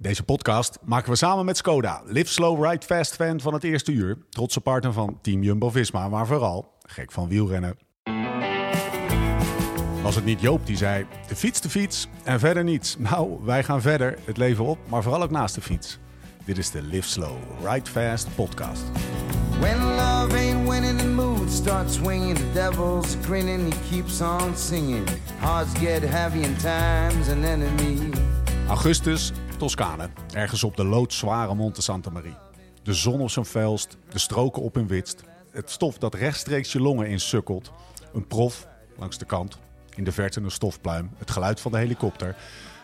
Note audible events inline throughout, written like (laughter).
Deze podcast maken we samen met Skoda. Live slow, ride fast fan van het eerste uur. Trotse partner van Team Jumbo-Visma, maar vooral gek van wielrennen. Was het niet Joop die zei, de fiets, de fiets en verder niets. Nou, wij gaan verder, het leven op, maar vooral ook naast de fiets. Dit is de Live Slow, Ride Fast podcast. When love ain't winning, the mood starts swinging. The devil's grinning, he keeps on singing. Hearts get heavy and time's an enemy. Augustus, Toscane, ergens op de loodzware Monte Santa Maria. De zon op zijn felst, de stroken op hun witst. Het stof dat rechtstreeks je longen insukkelt. Een prof langs de kant, in de verte een stofpluim. Het geluid van de helikopter.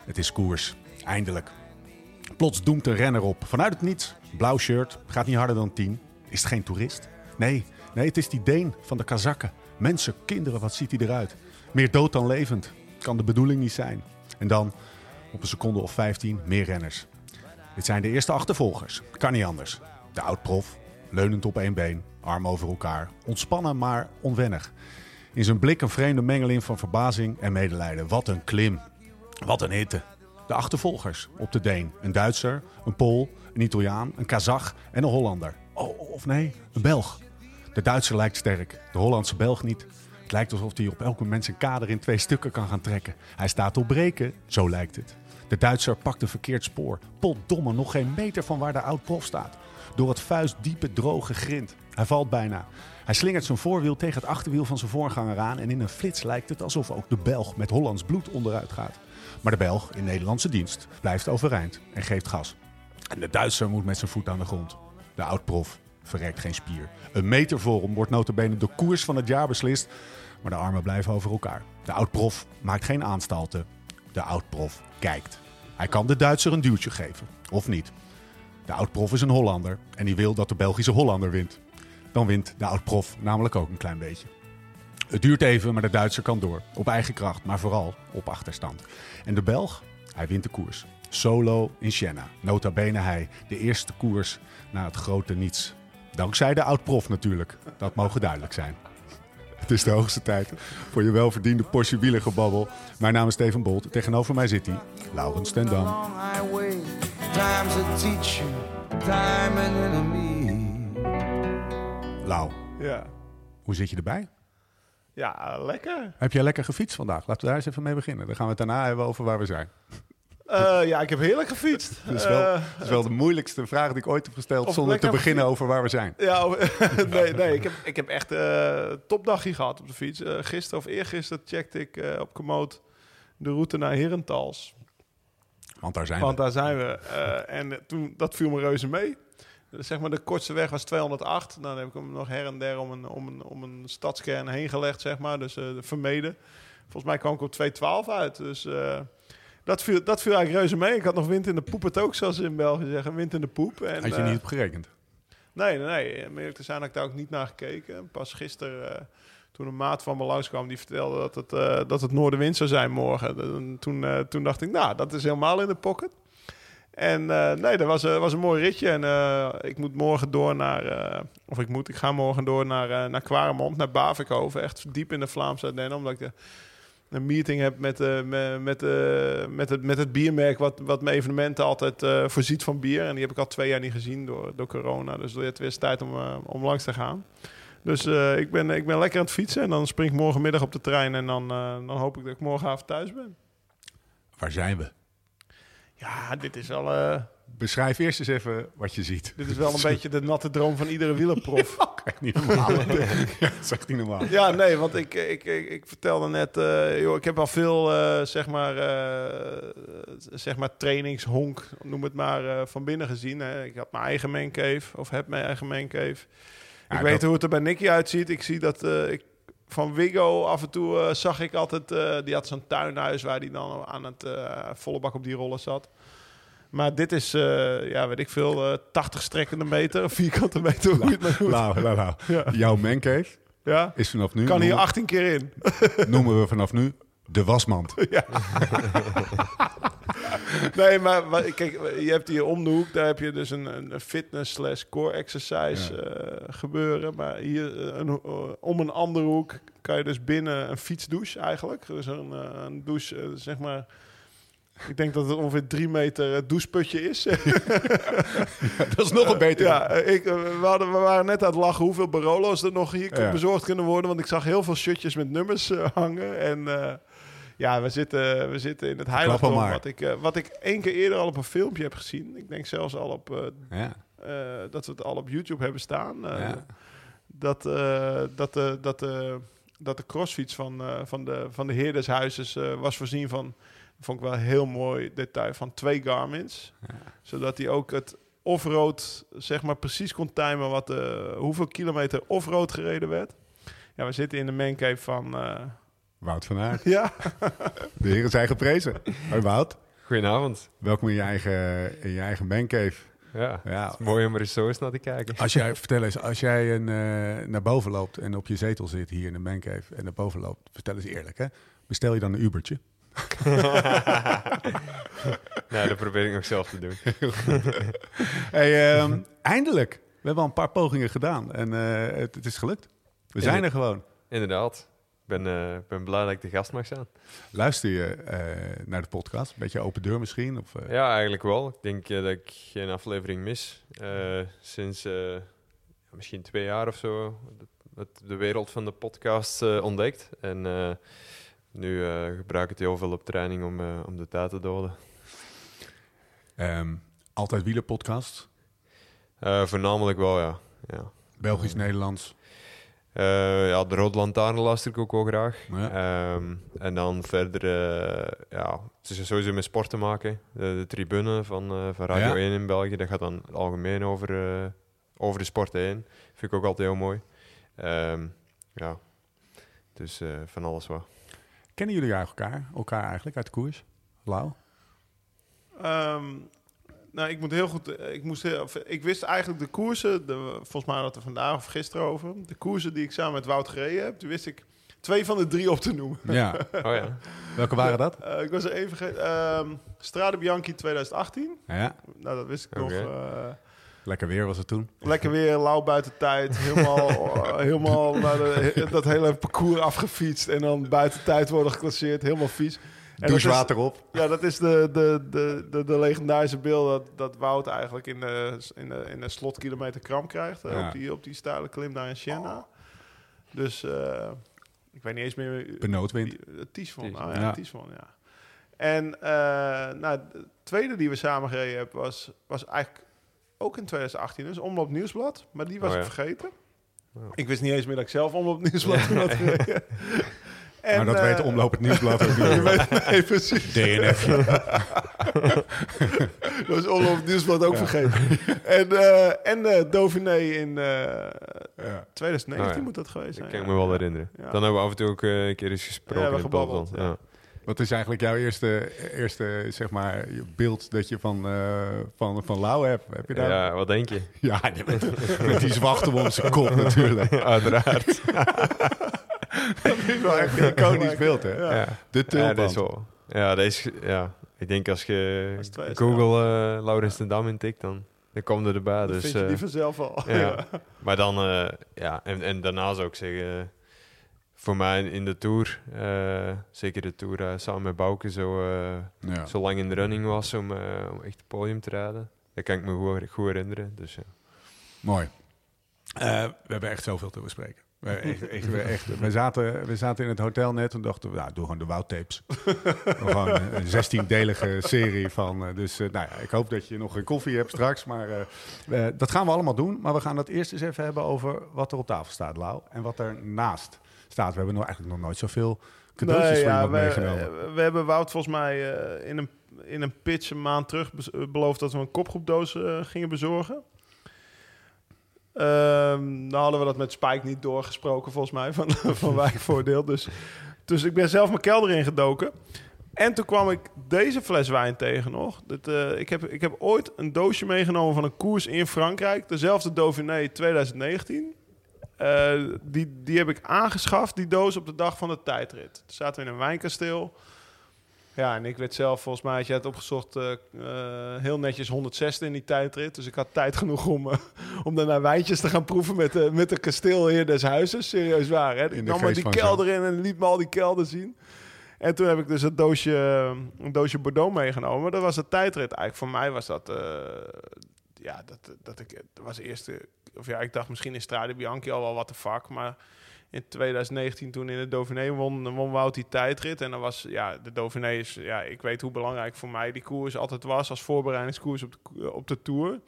Het is koers, eindelijk. Plots doemt een renner op, vanuit het niets. Blauw shirt, gaat niet harder dan 10. Is het geen toerist? Nee, nee, het is die Deen van de Kazakken. Mensen, kinderen, wat ziet hij eruit? Meer dood dan levend. Kan de bedoeling niet zijn. En dan, op een seconde of 15, meer renners. Dit zijn de eerste achtervolgers. Kan niet anders. De oud-prof, leunend op één been, arm over elkaar. Ontspannen, maar onwennig. In zijn blik een vreemde mengeling van verbazing en medelijden. Wat een klim. Wat een hitte. De achtervolgers op de Deen. Een Duitser, een Pool, een Italiaan, een Kazach en een Hollander. Oh, of nee, een Belg. De Duitser lijkt sterk, de Hollandse Belg niet. Het lijkt alsof hij op elk moment zijn kader in twee stukken kan gaan trekken. Hij staat op breken, zo lijkt het. De Duitser pakt een verkeerd spoor. Potdomme, nog geen meter van waar de oud-prof staat. Door het vuist diepe, droge grind. Hij valt bijna. Hij slingert zijn voorwiel tegen het achterwiel van zijn voorganger aan. En in een flits lijkt het alsof ook de Belg met Hollands bloed onderuit gaat. Maar de Belg in Nederlandse dienst blijft overeind en geeft gas. En de Duitser moet met zijn voet aan de grond. De oud-prof verrekt geen spier. Een meter voor hem wordt notabene de koers van het jaar beslist. Maar de armen blijven over elkaar. De oud-prof maakt geen aanstalten. De oud-prof kijkt. Hij kan de Duitser een duwtje geven. Of niet. De oud-prof is een Hollander. En die wil dat de Belgische Hollander wint. Dan wint de oud-prof namelijk ook een klein beetje. Het duurt even, maar de Duitser kan door. Op eigen kracht, maar vooral op achterstand. En de Belg, hij wint de koers. Solo in Siena. Nota bene hij, de eerste koers naar het grote niets. Dankzij de oud-prof natuurlijk. Dat mogen duidelijk zijn. Het is de hoogste tijd voor je welverdiende Porsche wielergebabbel. Mijn naam is Steven Bolt. Tegenover mij zit hij, Laurens ten Dam. Lau, Ja. hoe zit je erbij? Ja, lekker. Heb jij lekker gefietst vandaag? Laten we daar eens even mee beginnen. Dan gaan we het daarna hebben over waar we zijn. Eh, ja, ik heb heerlijk gefietst. Dat is wel, Eh, dat is wel de moeilijkste vraag die ik ooit heb gesteld zonder te beginnen over waar we zijn. ja, (laughs) (laughs) nee, nee ik, heb, ik heb echt eh topdagje gehad op de fiets. Gisteren of eergisteren checkte ik op Komoot de route naar Herentals. Want daar zijn Want we. daar zijn we. En toen, dat viel me reuze mee. Zeg maar, de kortste weg was 208. Dan heb ik hem nog her en der om een, om een, om een stadskern heen gelegd, zeg maar. Dus vermeden. Volgens mij kwam ik op 212 uit. Dus dat, viel, dat viel eigenlijk reuze mee. Ik had nog wind in de poep het ook, zoals ze in België zeggen. Wind in de poep. En, Had je eh, niet op gerekend? Nee, nee, nee. Te zijn had ik daar ook niet naar gekeken. Pas gisteren, eh, toen een maat van me langskwam, die vertelde dat het, eh, dat het noordenwind zou zijn morgen. En toen, eh, toen dacht ik, nou, dat is helemaal in de pocket. En eh, nee, dat was, eh, was een mooi ritje. En eh, ik moet morgen door naar, eh, of ik moet, ik ga morgen door naar, eh naar Kwaremond, naar Bavikhoven. Echt diep in de Vlaamse Ardennen, omdat ik de, een meeting heb met, eh, met, met, eh, met, het, met het biermerk wat, wat mijn evenementen altijd eh, voorziet van bier. En die heb ik al twee jaar niet gezien door, door corona. Dus het eens tijd om, om langs te gaan. Dus ik, ben, ik ben lekker aan het fietsen en dan spring ik morgenmiddag op de trein en dan, dan hoop ik dat ik morgenavond thuis ben. Waar zijn we? Ja, dit is eh, Beschrijf eerst eens even wat je ziet. dit is wel een (laughs) beetje de natte droom van iedere wielerprof. (laughs) Echt niet normaal. ja, dat is echt niet normaal. Ja, nee, want ik, ik, ik, ik vertelde net, eh, joh, ik heb al veel, eh, zeg maar, eh, zeg maar trainingshonk, noem het maar, van binnen gezien. Hè. Ik had mijn eigen mancave, of heb mijn eigen mancave. Ja, ik weet dat- hoe het er bij Nicky uitziet. Ik zie dat, ik, van Wiggo af en toe zag ik altijd, die had zo'n tuinhuis waar die dan aan het volle bak op die rollen zat. Maar dit is, eh, ja, weet ik veel, eh 80 strekkende meter, (laughs) vierkante meter, hoe je het maar noemt. Lau, lau, lau. Ja. Jouw mancave Ja? is vanaf nu, Kan hier noemen, 18 keer in. (laughs) noemen we vanaf nu de wasmand. (laughs) Nee, maar kijk, je hebt hier om de hoek, daar heb je dus een, een fitness slash core exercise eh, gebeuren. Maar hier een, om een andere hoek kan je dus binnen een fietsdouche eigenlijk. Dus een, een douche, zeg maar, Ik denk dat het ongeveer drie meter eh, doucheputje is. (laughs) dat is nog een beter. ja, eh, ik, eh, we, hadden, we waren net aan het lachen hoeveel Barolo's er nog hier Ja. bezorgd kunnen worden. Want ik zag heel veel shirtjes met nummers eh, hangen. En eh, ja, we zitten, we zitten in het heiligdom. Wat ik, eh, wat ik één keer eerder al op een filmpje heb gezien. Ik denk zelfs al op... eh, Ja, eh, dat we het al op YouTube hebben staan. Eh, dat, eh, dat, de, dat, de, dat de crossfiets van, eh, van, de, van de heer des huizes eh, was voorzien van, vond ik wel een heel mooi detail, van twee Garmin's. Ja. Zodat hij ook het offroad, zeg maar precies kon timen wat de, hoeveel kilometer offroad gereden werd. Ja, we zitten in de mancave van... eh, Wout van Aert. ja, (laughs) De heren zijn geprezen. Hoi Wout. Goedenavond. Welkom in je eigen, in je eigen mancave. Ja, Ja. het is mooi om er eens zo eens naar te kijken. Als jij, vertel eens, als jij een, eh, naar boven loopt en op je zetel zit hier in de mancave en naar boven loopt, vertel eens eerlijk hè. Bestel je dan een Ubertje? (laughs) nee, dat probeer ik nog zelf te doen. (laughs) Hey, ehm, eindelijk. We hebben al een paar pogingen gedaan en eh, het, het is gelukt. We zijn er gewoon. Inderdaad. Ik ben, ik ben blij dat ik de gast mag zijn. Luister je eh, naar de podcast? Een beetje open deur misschien? Of, Ja, eigenlijk wel. Ik denk dat ik geen aflevering mis. Sinds misschien twee jaar of zo de, de wereld van de podcast ontdekt. En nu eh, gebruik ik het heel veel op training om, eh, om de tijd te doden. ehm, altijd wielerpodcast. Eh, voornamelijk wel, ja. ja. Belgisch-Nederlands. Ja, de Rode Lantaarn luister ik ook wel graag. Ja. Ehm, en dan verder, ja, het is sowieso met sport te maken. De, de tribune van, van Radio Ja. 1 in België, dat gaat dan algemeen over, over de sport heen. Vind ik ook altijd heel mooi. Ehm, ja, dus van alles wat. Kennen jullie elkaar, elkaar eigenlijk uit de koers? Lau? Ehm, nou, ik moet heel goed. eh, Ik, moest heel, ik wist eigenlijk de koersen. De, volgens mij hadden we er vandaag of gisteren over. De koersen die ik samen met Wout gereden heb. Die wist ik twee van de drie op te noemen. Ja. (laughs) Oh ja, Welke waren dat? Eh, ik was er even vergeten. Ehm Strade Bianchi 2018. Ja, Nou, dat wist ik nog. eh, lekker weer was het toen. lekker weer, lauw buiten tijd. Helemaal, (laughs) eh, helemaal naar de, dat hele parcours afgefietst. En dan buiten tijd worden geclasseerd. Helemaal vies. En Douchewater op. Ja, dat is de, de, de, de, de legendarische beeld dat, dat Wout eigenlijk in de, in de, in de slotkilometer kramp krijgt. eh, Ja. op, die, op die steile klim daar in Siena. Dus eh, ik weet niet eens meer... Eh, Tiesvon, Tiesvon. oh ja, Ja. Tiesvon, ja. En eh, nou, de tweede die we samen gereden hebben was, was eigenlijk ook in 2018. Dus Omloop Nieuwsblad. Maar die was Oh ik vergeten. Oh. Ik wist niet eens meer dat ik zelf Omloop Nieuwsblad had gereden. (laughs) En, maar dat eh, weet Omloop het Nieuwsblad ook je niet. weet, (laughs) nee, precies. DNF. (laughs) Dat is Omloop het Nieuwsblad ook vergeten. En, eh en eh Dauphiné in eh, Ja. 2019 Oh ja. moet dat geweest zijn. kan ik ja. me wel herinneren. Dan hebben we af en toe ook eh, een keer eens gesproken in. Wat is eigenlijk jouw eerste, eerste zeg maar, je beeld dat je van, eh van, van Lau hebt? Heb je daar? Ja, wat denk je? (laughs) Ja, die- met, die zwachten om zijn kop natuurlijk. (laughs) Uiteraard. Dat is wel echt een iconisch beeld, hè? Ja. De Ja, tulband. dat is wel. Ja, dat is, ja, ik denk als je Google eh Laurens ten Dam intikt, dan, dan komt er erbij. Dat Dus, vind je eh, die vanzelf al. ja. (laughs) Maar dan, eh, ja, en, en daarna zou ik zeggen, eh, voor mij in de Tour, eh, zeker de Tour eh, samen met Bouke, zo, eh, Ja. zo lang in de running was om, om echt het podium te rijden. Dat kan ik me goed, goed herinneren. Dus, ja. Mooi. We hebben echt zoveel te bespreken. We, echt, echt, we, echt, we, zaten, we zaten in het hotel net en dachten we, nou, doe gewoon de Wout-tapes. (laughs) gewoon een, een 16-delige serie van. dus nou ja, ik hoop dat je nog een koffie hebt straks. Maar dat gaan we allemaal doen. Maar we gaan het eerst eens even hebben over wat er op tafel staat, Lau. En wat er naast staat. We hebben nog eigenlijk nog nooit zoveel cadeautjes Nee, voor ja, iemand we, meegenomen. we hebben Wout volgens mij eh, in, een, in een pitch een maand terug eh, beloofd dat we een kopgroepdoos eh, gingen bezorgen. Ehm nou hadden we dat met Spike niet doorgesproken volgens mij, van, (laughs) van wijkvoordeel. (laughs) Dus, dus ik ben zelf mijn kelder ingedoken. En toen kwam ik deze fles wijn tegen nog. Dat, ik, heb, ik heb ooit een doosje meegenomen van een koers in Frankrijk. Dezelfde Dauphiné 2019. Eh, die, die heb ik aangeschaft, die doos, op de dag van de tijdrit. Toen zaten we in een wijnkasteel. Ja, en ik werd zelf, volgens mij had je het opgezocht, eh, heel netjes 106 in die tijdrit. Dus ik had tijd genoeg om, om daarna wijntjes te gaan proeven met de, met de kasteelheer des huizes. Serieus waar, hè? Ik de nam maar die kelder in en liet me al die kelder zien. En toen heb ik dus een doosje, een doosje Bordeaux meegenomen. Dat was de tijdrit. Eigenlijk voor mij was dat... ja, dat, dat ik... Dat was eerst... eh, Of ja, ik dacht misschien in Strade Bianchi al wel wat de fuck. Maar in 2019 toen in de Dauphiné won, won Wout die tijdrit. En dan was... Ja, de Dauphiné is... Ja, ik weet hoe belangrijk voor mij die koers altijd was. Als voorbereidingskoers op de, op de Tour.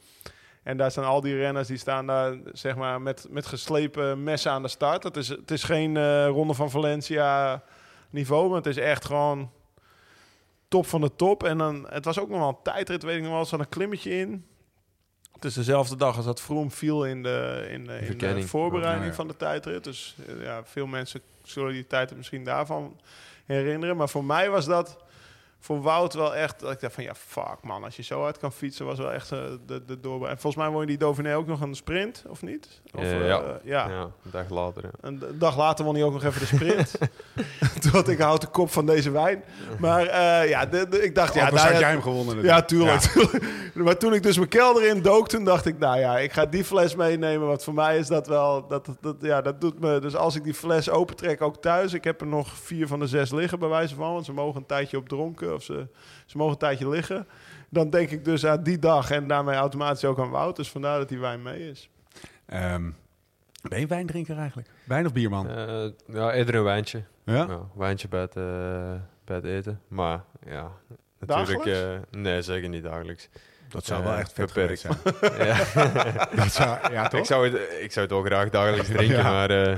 En daar staan al die renners, die staan daar zeg maar met, met geslepen messen aan de start. Het is, het is geen eh, Ronde van Valencia niveau, maar het is echt gewoon top van de top. En dan, het was ook nog wel een tijdrit, weet ik nog wel, er een klimmetje in. Het is dezelfde dag als dat Vroom viel in de, in de, in de voorbereiding van de tijdrit. Dus eh, ja, veel mensen zullen die tijdrit misschien daarvan herinneren. Maar voor mij was dat voor Wout wel echt... Dat ik dacht van, ja, fuck man, als je zo hard kan fietsen... was wel echt eh, de, de doorbraak. En volgens mij won je die Dauphiné ook nog een sprint, of niet? Of, Eh, eh, ja. ja. Ja, een dag later. Ja. Een dag later won hij ook nog even de sprint. (laughs) (laughs) Toen had ik houd de kop van deze wijn. Maar eh, ja, de, de- ik dacht... Ja, daar- had jij hem gewonnen. ja, tuurlijk. tuurlijk. Maar toen ik dus mijn kelder in dook, toen dacht ik, nou ja, ik ga die fles meenemen. Want voor mij is dat wel, dat, dat, ja, dat doet me. Dus als ik die fles opentrek, ook thuis. Ik heb er nog vier van de zes liggen, bij wijze van. Want ze mogen een tijdje op dronken of ze, ze mogen een tijdje liggen. Dan denk ik dus aan die dag en daarmee automatisch ook aan Wout. Dus vandaar dat die wijn mee is. Ehm, ben je wijndrinker eigenlijk? Wijn of bierman? Eh, ja, eerder een wijntje. ja? Ja, een wijntje bij het, eh, bij het eten. Maar ja, natuurlijk... Dagelijks? eh, nee, zeker niet dagelijks. Dat zou wel echt vet beperkt. zijn. (laughs) ja. (laughs) Dat zou, ja, toch? ik, zou het, ik zou het wel graag dagelijks drinken, (laughs) Ja. maar eh,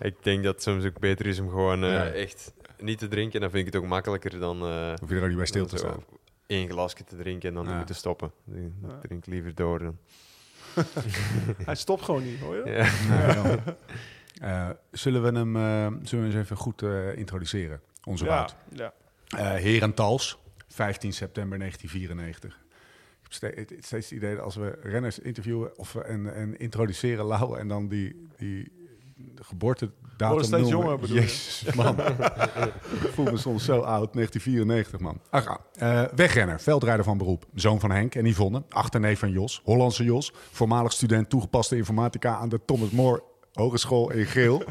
ik denk dat het soms ook beter is om gewoon Ja. echt niet te drinken. Dan vind ik het ook makkelijker dan... eh, Hoef je er ook niet bij stil te staan. één glasje te drinken en dan Ja. moeten stoppen. Ik Ja. drink liever door. Dan. (laughs) Hij stopt gewoon niet, hoor je? Ja. Eh, zullen we hem eh, zullen we eens even goed eh, introduceren? Onze Ja, Wout. ja. Eh Herentals, 15 september 1994. Ik heb steeds het idee dat als we renners interviewen of, we- en, en introduceren, Lau, en dan die, die geboortedatum Worden steeds jonger, bedoel je? Jezus, man. ik voel me soms zo oud, 1994, man. Ach, ja. Eh, wegrenner, veldrijder van beroep. Zoon van Henk en Yvonne, achterneef van Jos, Hollandse Jos. Voormalig student toegepaste informatica aan de Thomas More Hogeschool in Geel.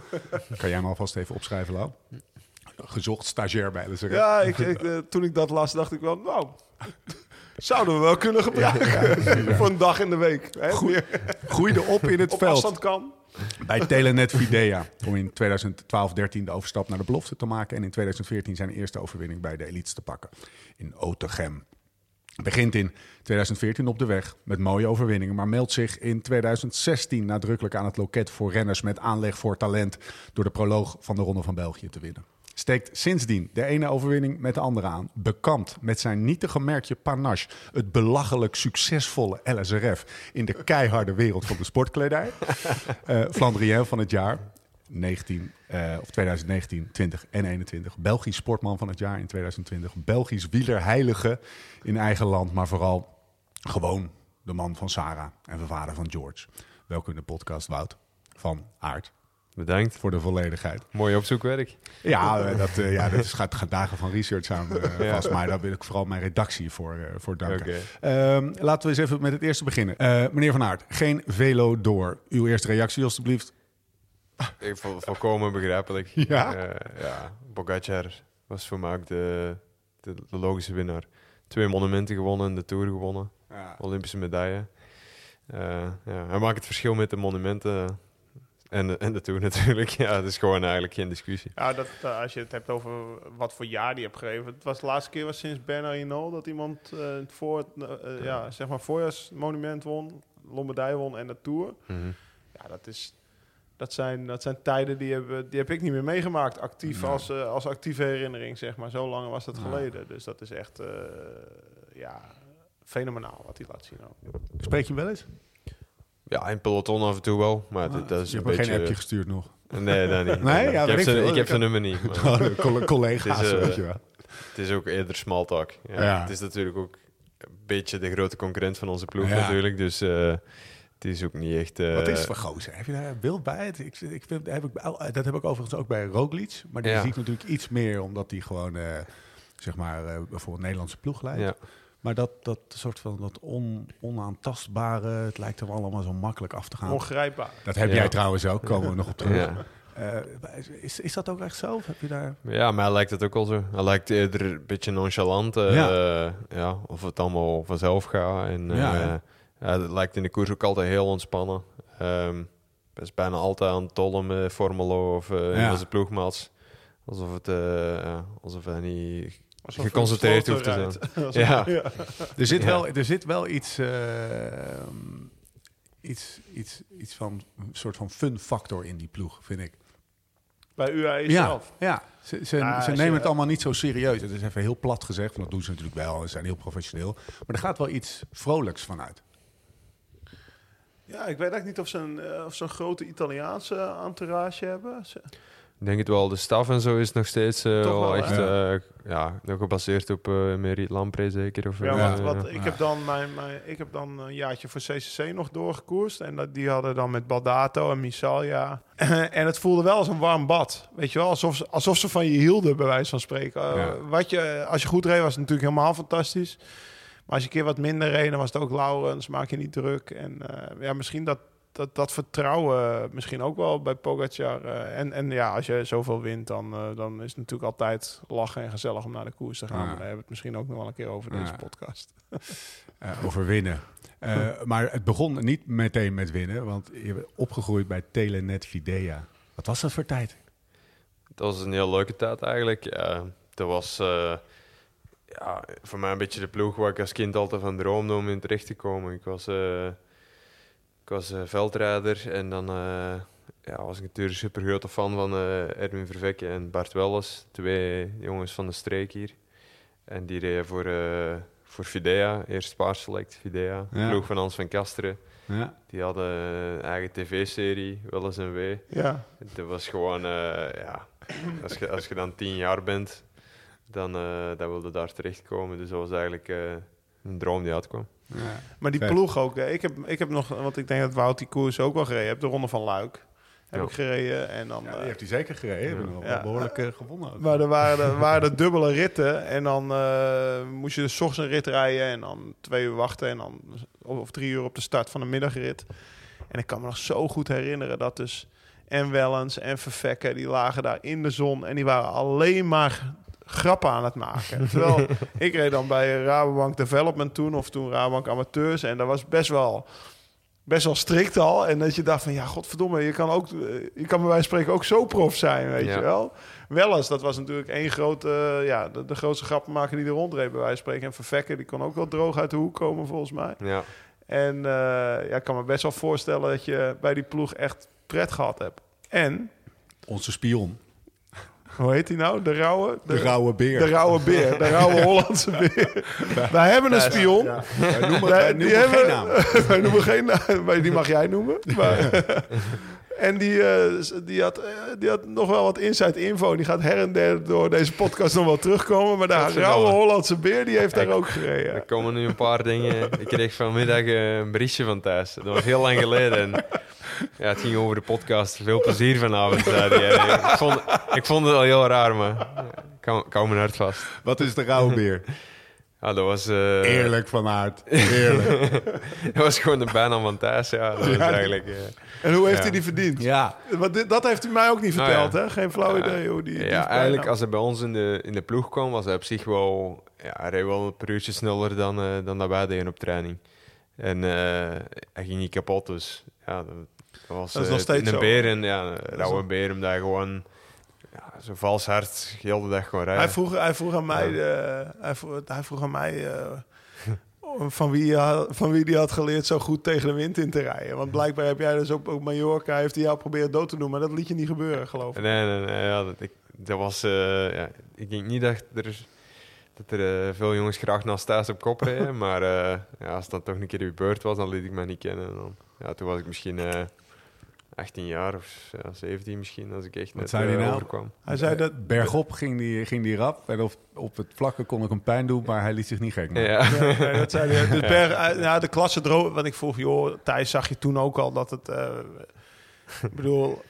kan jij hem alvast even opschrijven, Lau? Gezocht stagiair bij LSRF. Ja, ik, ik, eh, toen ik dat las, dacht ik wel, nou, zouden we wel kunnen gebruiken voor een dag in de week. Hè? Groeide op in het op veld afstand kan. Bij Telenet Videa. Om in 2012-13 de overstap naar de belofte te maken. En in 2014 zijn eerste overwinning bij de elites te pakken. In Otegem. Begint in 2014 op de weg met mooie overwinningen. Maar meldt zich in 2016 nadrukkelijk aan het loket voor renners met aanleg voor talent. Door de proloog van de Ronde van België te winnen. Steekt sindsdien de ene overwinning met de andere aan. Bekend met zijn nietige merkje panache. Het belachelijk succesvolle LSRF in de keiharde wereld van de sportkledij. (laughs) Eh Flandrien van het jaar. 19, eh, of 2019, 20 en 21. Belgisch sportman van het jaar in 2020. Belgisch wielerheilige in eigen land. Maar vooral gewoon de man van Sarah en de vader van George. Welkom in de podcast Wout van Aert. Bedankt. Voor de volledigheid. Mooi opzoekwerk. Ja, eh, dat, eh, ja dat is, gaat, gaat dagen van research aan eh, (laughs) Ja. vast. Maar daar wil ik vooral mijn redactie voor, voor danken. Ehm, laten we eens even met het eerste beginnen. Meneer Van Aert, geen velo door. Uw eerste reactie alstublieft. Ik vol, volkomen begrijpelijk. (laughs) Ja? Ja, Pogacar was voor mij ook de, de, de logische winnaar. Twee monumenten gewonnen, de Tour gewonnen, Ja. Olympische medaille. Ja, hij maakt het verschil met de monumenten en de, en de Tour (laughs) natuurlijk. Ja, het is gewoon eigenlijk geen discussie. Ja, dat, eh, als je het hebt over wat voor jaar die hebt gegeven. Het was de laatste keer was sinds Bernard Hinault dat iemand eh, het voor het, eh, ja, zeg maar voorjaarsmonument won, Lombardije won en de Tour. Mhm. Ja, dat, is, dat, zijn, dat zijn tijden die, hebben, die heb ik niet meer meegemaakt. Actief Nee. als, als actieve herinnering, zeg maar. Zo lang was dat Ja. geleden. Dus dat is echt, eh, ja, fenomenaal wat hij laat zien ook. Spreek je hem wel eens? Ja, in peloton af en toe wel, maar dat, dat is je een hebt beetje... geen appje gestuurd nog. Nee, dat niet. (laughs) Nee? Ja, ik weet heb zijn, ik heb heb- nummer niet. (laughs) maar- Oh, collega's, Het is, eh, weet je wel. Het is ook eerder small talk. Ja. Het is natuurlijk ook een beetje de grote concurrent van onze ploeg natuurlijk. Dus eh, het is ook niet echt... eh, Wat is het voor gozer? Heb je daar beeld bij? Het- Ik, ik vind, heb ik, dat heb ik overigens ook bij Roglic. Maar die Ja. zie ik natuurlijk iets meer, omdat die gewoon, eh, zeg maar, bijvoorbeeld Nederlandse ploeg leidt. Ja. Maar dat, dat soort van dat on, onaantastbare, het lijkt hem allemaal zo makkelijk af te gaan. Ongrijpbaar. Dat heb Ja. jij trouwens ook, komen we nog op terug. Ja. Eh, is, is dat ook echt zo? Heb je daar... Ja, mij lijkt het ook al zo. Hij lijkt eerder een beetje nonchalant. eh, Ja. ja, of het allemaal vanzelf gaat. En, eh, Ja, het lijkt in de koers ook altijd heel ontspannen. Ehm hij is bijna altijd aan het tollen met Formelo of eh Ja. met zijn ploegmaats. Alsof, het, eh, alsof hij niet geconcentreerd hoeft te zijn. (laughs) Ja. Er zit, Ja. wel, er zit wel iets, eh, iets, iets, iets van een soort van fun factor in die ploeg, vind ik. Bij UAE Ja, zelf. ja. Ze, ze, Ah, ze als nemen je- het allemaal niet zo serieus. Het is even heel plat gezegd, want dat doen ze natuurlijk wel. Ze zijn heel professioneel. Maar er gaat wel iets vrolijks vanuit. Ja, ik weet eigenlijk niet of ze een, eh, of ze een grote Italiaanse entourage hebben. Ze- Ik denk het wel. De staf en zo is nog steeds eh, Toch wel, wel, echt... eh, ja, nog gebaseerd op uh, Merit Lamprey zeker. Of, Ja, eh, want, ja. ik, heb dan mijn, mijn, ik heb dan een jaartje voor CCC nog doorgekoerst. En dat, die hadden dan met Baldato en Misalia. (clears throat) en het voelde wel als een warm bad. Weet je wel, alsof, ze- alsof ze van je hielden, bij wijze van spreken. Eh, Ja. wat je, als je goed reed, was het natuurlijk helemaal fantastisch. Maar als je een keer wat minder reed, dan was het ook Laurens, maak je niet druk. En eh, ja, misschien dat, dat, dat vertrouwen misschien ook wel bij Pogacar. eh, en, en ja, als je zoveel wint, dan, eh, dan is het natuurlijk altijd lachen en gezellig om naar de koers te gaan. Ja. Maar daar hebben we het misschien ook nog wel een keer over deze podcast. (laughs) eh over winnen. Eh, maar het begon niet meteen met winnen, want je bent opgegroeid bij Telenet Videa. Wat was dat voor tijd? Dat was een heel leuke tijd eigenlijk. Ja, dat was eh, ja, voor mij een beetje de ploeg waar ik als kind altijd van droomde om in terecht te komen. Ik was, eh, ik was eh, veldrijder en dan eh, ja, was ik natuurlijk super grote fan van eh, Erwin Vervekke en Bart Welles. Twee jongens van de streek hier. En die reden voor, voor Fidea, eerst Spaarselect Fidea. De Ja. ploeg van Hans van Kasteren. Ja. Die hadden een eigen tv-serie, Welles en W. Ja, Dat was gewoon, ja, als je, als je dan tien jaar bent, dan, eh, dan wilde daar terechtkomen. Dus dat was eigenlijk een droom die uitkwam. Ja. maar die Vet. ploeg ook. Ik heb, ik heb nog, want ik denk dat Wout die koers ook wel gereden heeft. De Ronde van Luik heb Ja. ik gereden. En dan, Ja, eh, die heeft hij zeker gereden. Ja. wel behoorlijk eh, gewonnen. ook. Maar er waren, er waren er dubbele ritten. En dan eh, moest je dus 's ochtends een rit rijden. En dan twee uur wachten. En dan of drie uur op de start van de middagrit. En ik kan me nog zo goed herinneren dat dus... En Wellens en Vervekke, die lagen daar in de zon. En die waren alleen maar grappen aan het maken. (laughs) Terwijl ik reed dan bij Rabobank Development toen. Of toen Rabobank Amateurs. En dat was best wel... Best wel strikt al. En dat je dacht van, ja, godverdomme, je kan ook, eh, je kan bij wijze van spreken ook zo prof zijn, weet Ja. je wel. Wel eens, dat was natuurlijk één grote, eh, ja, de, de grootste grappenmaker die er rondreed, bij wijze van spreken. En Vervekken, die kon ook wel droog uit de hoek komen, volgens mij. Ja, En eh, ja, ik kan me best wel voorstellen dat je bij die ploeg echt pret gehad hebt. En, Onze spion. Hoe heet die nou? De rauwe? De, rauwe beer. De rauwe beer, de rauwe (laughs) Hollandse beer. (laughs) Wij hebben een spion. Ja. Wij noemen, Wij- die geen hebben- naam. (laughs) Wij noemen geen naam, die mag jij noemen. Maar, en die, eh, die, had, eh, die had nog wel wat inside info. Die gaat her en der door deze podcast nog wel terugkomen. Maar de rauwe Hollandse beer, die heeft daar ook gereden. er komen nu een paar dingen. Ik kreeg vanmiddag eh, een berichtje van Thijs. Dat was heel lang geleden. En, ja, het ging over de podcast. Veel plezier vanavond, zei hij. Ik vond, ik vond het al heel raar, maar ik hou, ik hou mijn hart vast. Wat is de rauwe beer? Ja, dat was... eh, Eerlijk van aard. Eerlijk. (laughs) Dat was gewoon de bijnaam van Thijs, ja. Dat was eigenlijk... eh, En hoe heeft Ja. hij die verdiend? Ja. Want dit, dat heeft hij mij ook niet Nou verteld, ja. hè? Geen flauw Ja. idee hoe die... die ja, bijnaam- eigenlijk als hij bij ons in de, in de ploeg kwam, was hij op zich wel... Ja, hij reed wel een per uurtje sneller dan, eh, dan dat wij deden op training. En eh, hij ging niet kapot, dus ja, dat, dat was Dat is eh, nog steeds een zo. beer. En, ja, een rauwe beer, omdat hij gewoon... Ja, zo'n vals hart, de hele dag gewoon rijden. Hij vroeg, hij vroeg aan mij, eh, hij, vroeg, hij vroeg aan mij eh, (laughs) van, wie, hij- van wie die had geleerd zo goed tegen de wind in te rijden. Want blijkbaar heb jij dus op, op Mallorca, heeft hij jou proberen dood te doen, maar dat liet je niet gebeuren, geloof ik. Nee, nee, nee. Ja, dat, ik, dat was... eh, ja, ik denk niet dat er, dat er eh, veel jongens graag naast thuis op kop reden. (laughs) maar eh, ja, als dan toch een keer gebeurd was, dan liet ik mij niet kennen. En Dan, ja, toen was ik misschien eh 18 jaar of ja, 17 misschien, als ik echt net zei nou? overkwam. Hij zei dat... Bergop ging die, ging die rap. En op, op het vlakke kon ik hem pijn doen, maar hij liet zich niet gek maken. Ja. Ja, dat zei hij. (laughs) Dus Berg, eh, ja, de klasse droog. Want ik vroeg, joh, Thijs, zag je toen ook al dat het. eh, ik bedoel,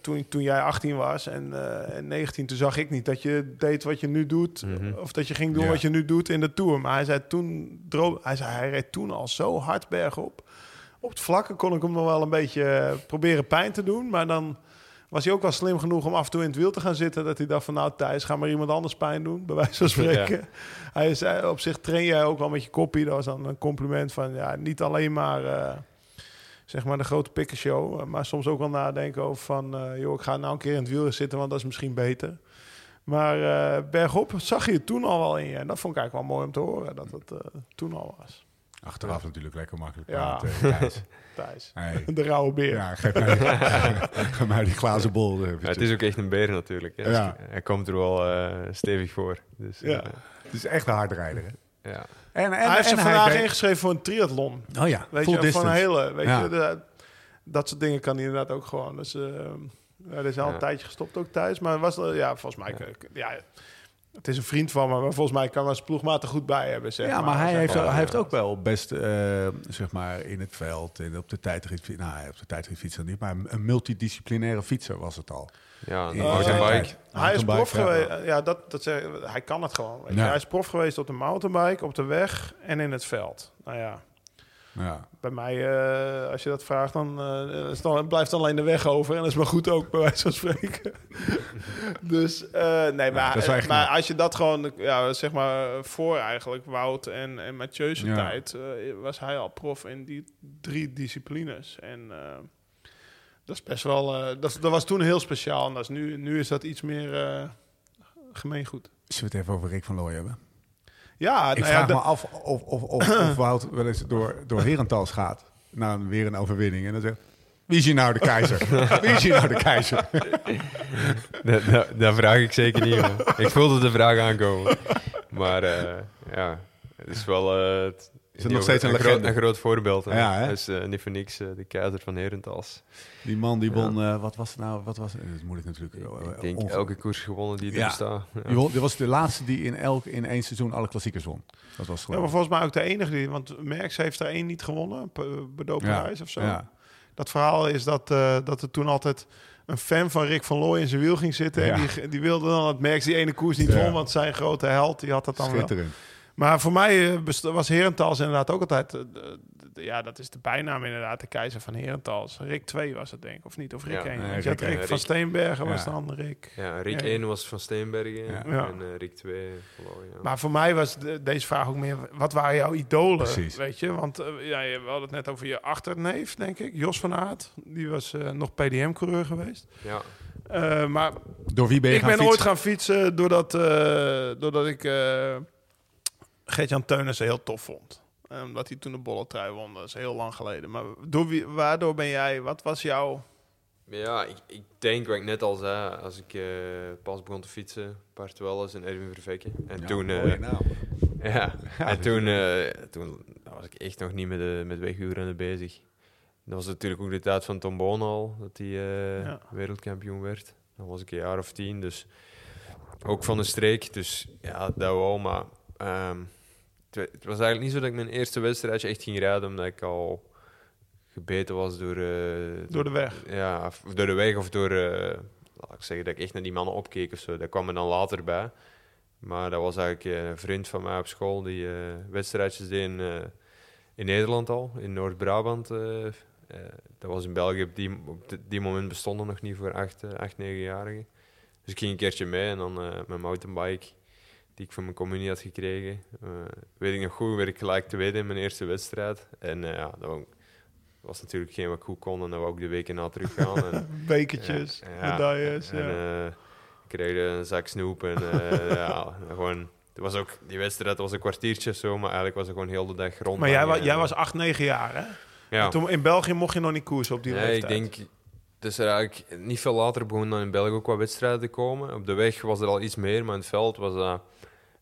toen, toen jij 18 was en, eh, en 19, toen zag ik niet dat je deed wat je nu doet. Mhm. Of dat je ging doen Ja. wat je nu doet in de tour. Maar hij zei toen, droog, hij, zei, hij reed toen al zo hard bergop. Op het vlakke kon ik hem nog wel een beetje eh, proberen pijn te doen. Maar dan was hij ook wel slim genoeg om af en toe in het wiel te gaan zitten. Dat hij dacht van nou Thijs, ga maar iemand anders pijn doen, bij wijze van (laughs) spreken. Hij zei op zich train jij ook wel met je koppie. Dat was dan een compliment van ja, niet alleen maar... eh, zeg maar de grote pikkenshow. eh, Maar soms ook wel nadenken over van... eh, joh, ik ga nou een keer in het wiel zitten, want dat is misschien beter. Maar eh, bergop zag je het toen al wel in je. En dat vond ik eigenlijk wel mooi om te horen, dat het eh, toen al was. Achteraf natuurlijk lekker makkelijk Ja. praten. (laughs) Thijs. Thijs. Hey. (laughs) De rauwe beer. Ja, geef mij, geef mij die glazen bol. Ja, eventjes. het is ook echt een beer natuurlijk. Hè. Ja. Dus hij komt er wel eh, stevig voor. Dus, Ja. eh, Het is echt een hardrijder. Hè? ja. En, en, hij heeft zich vandaag deed- ingeschreven voor een triathlon. Oh ja, Weet full je, distance. van een hele... Weet Ja. je, de- dat soort dingen kan hij inderdaad ook gewoon. Dus eh ja, er is al een tijdje gestopt ook thuis. Maar was, er- ja, volgens mij... Ja. Het is een vriend van me, maar volgens mij kan we als ploegmaat er goed bij hebben. Zeg ja, maar hij heeft, hij heeft ook wel best, eh, zeg maar, in het veld en op de tijdritfiets, nou, op de tijdritfiets dan niet, maar een multidisciplinaire fietser was het al. Ja, een In mountainbike. Hij is prof ja. geweest. Ja, dat, dat zeg, hij kan het gewoon. Weet je. Ja. Hij is prof geweest op de mountainbike, op de weg en in het veld. Nou ja, Ja. bij mij, eh, als je dat vraagt, dan, eh, is dan blijft alleen de weg over. En dat is maar goed ook, bij wijze van spreken. (laughs) dus eh, nee, maar, maar als je dat gewoon, ja, zeg maar, voor eigenlijk Wout en, en Mathieu's Ja. tijd, eh, was hij al prof in die drie disciplines. En eh, dat is best wel, eh, dat, dat was toen heel speciaal. En dat is nu, nu is dat iets meer eh gemeengoed. Zullen we het even over Rick van Looy hebben? Ja, Ik nou vraag ja, me af of, of, of, of (clears throat) Wout wel eens door, door Herentals gaat. Na een- weer een overwinning. En dan zegt, wie is hier nou de keizer? (laughs) wie is hier nou de keizer? (laughs) Dat, dat, dat vraag ik zeker niet. man. Ik voelde de vraag aankomen. Maar eh, ja, het is wel... eh, het Is het nog steeds een groot, legende? een groot voorbeeld. Hè? Ja, hè? Is eh, niet voor niks eh, de keizer van Herentals. Die man die Ja. won, eh, wat was het nou? Wat was het? Dat moet ik natuurlijk... Ik denk onge- elke koers gewonnen die er Ja. bestaat. Ja. Die won- was de laatste die in, elk, in één seizoen alle klassiekers won. Dat was ja, geloof maar volgens mij ook de enige die, want Merckx heeft er één niet gewonnen, Parijs of zo. Ja. Dat verhaal is dat, eh, dat er toen altijd een fan van Rick van Looy in zijn wiel ging zitten. Ja. En die, die wilde dan dat Merckx die ene koers niet Ja. won, want zijn grote held, die had dat dan wel. Maar voor mij eh, was Herentals inderdaad ook altijd... eh, de- de- ja, dat is de bijnaam inderdaad, de keizer van Herentals. Rick 2 was het denk ik, of niet? Of Rick Ja, 1. nee, Want je had Rick van. Steenbergen was Ja. dan Rick. Ja, Rick Ja. 1 was van Steenbergen Ja. Ja. en eh, Rick 2 verloor. Ja. Maar voor mij was de- deze vraag ook meer... Wat waren jouw idolen? Precies. Weet je? Want eh, ja, je- we hadden het net over je achterneef, denk ik. Jos van Aert. Die was eh, nog PDM-coureur geweest. ja. Eh, maar Door wie ben je ik gaan ben ooit fietsen? gaan fietsen doordat, eh, doordat ik eh Gert-Jan Teunissen heel tof vond. Omdat hij toen de bolle trui won. Dat is heel lang geleden. Maar door wie, waardoor ben jij... Wat was jouw... Ja, ik, ik denk wat ik net al zei, als ik eh, pas begon te fietsen, Partuelles en Erwin Vervekke. En Ja, toen, eh, (laughs) ja, en toen, eh, toen was ik echt nog niet met, de, met wegwielrennen bezig. Dat was natuurlijk ook de tijd van Tom Boon al, dat hij Ja. wereldkampioen werd. Dan was ik een jaar of tien, dus ook van de streek. Dus ja, dat wel, maar ehm, het, wa- het was eigenlijk niet zo dat ik mijn eerste wedstrijdje echt ging rijden, omdat ik al gebeten was door... eh, Door de weg. ja, of door de weg of door, eh, laat ik zeggen, dat ik echt naar die mannen opkeek of zo. Dat kwam er dan later bij. Maar dat was eigenlijk eh, een vriend van mij op school die eh, wedstrijdjes deed in, in Nederland al, in Noord-Brabant. dat was in België, op die, op die moment bestonden nog niet voor 8, uh, 8 9-jarigen. Dus ik ging een keertje mee en dan eh mijn mountainbike, die ik van mijn communie had gekregen. eh, weet ik nog goed, werd ik gelijk tweede in mijn eerste wedstrijd. En eh, ja, dat wa- was natuurlijk geen wat ik goed kon en dan wou ik de weken na teruggaan. en, (laughs) Bekertjes, Ja, ja. medailles. en ja. eh, ik kreeg een zak snoep en (laughs) ja, gewoon... Het was ook, die wedstrijd was een kwartiertje of zo, maar eigenlijk was het gewoon heel de dag rond. maar jij, wa- jij was 8, 9 jaar, hè? ja. En Toen, in België mocht je nog niet koersen op die Nee, ik denk... Dus er eigenlijk niet veel later begonnen dan in België ook wat wedstrijden te komen. Op de weg was er al iets meer, maar in het veld was dat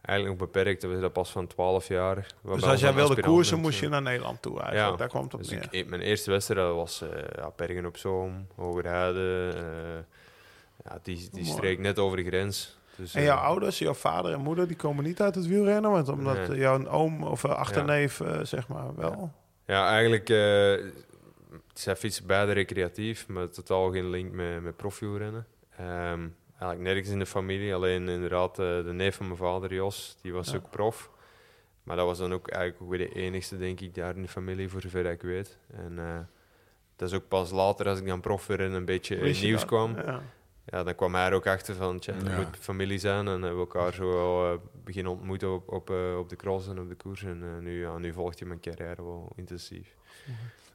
eigenlijk nog beperkt. Dat was dat pas van 12 jaar. Dus als jij wilde koersen, moest je naar Nederland toe eigenlijk. Ja. Daar kwam het op Dus neer. ik, ik- mijn eerste wedstrijd was eh ja, Bergen op Zoom, Hogerheide. eh ja, die die streek net over de grens. Dus, En jouw eh, ouders, jouw vader en moeder, die komen niet uit het wielrennen? Want omdat Nee. jouw oom of achterneef, zeg maar, wel. Ja, eigenlijk... zij fietsen beide recreatief, maar totaal geen link met, met profielrennen. Ehm, eigenlijk nergens in de familie, alleen inderdaad eh, de neef van mijn vader, Jos, die was Ja. ook prof. Maar dat was dan ook eigenlijk ook weer de enigste, denk ik, daar in de familie, voor zover ik weet. En eh, dat is ook pas later, als ik dan prof weer in een beetje in nieuws dat? kwam. Ja. Ja, dan kwam hij er ook achter van, tja, dat Ja. moet familie zijn. En hebben we elkaar zo wel eh, beginnen ontmoeten op, op, op de cross en op de koers. En nu, ja, nu volgt hij mijn carrière wel intensief.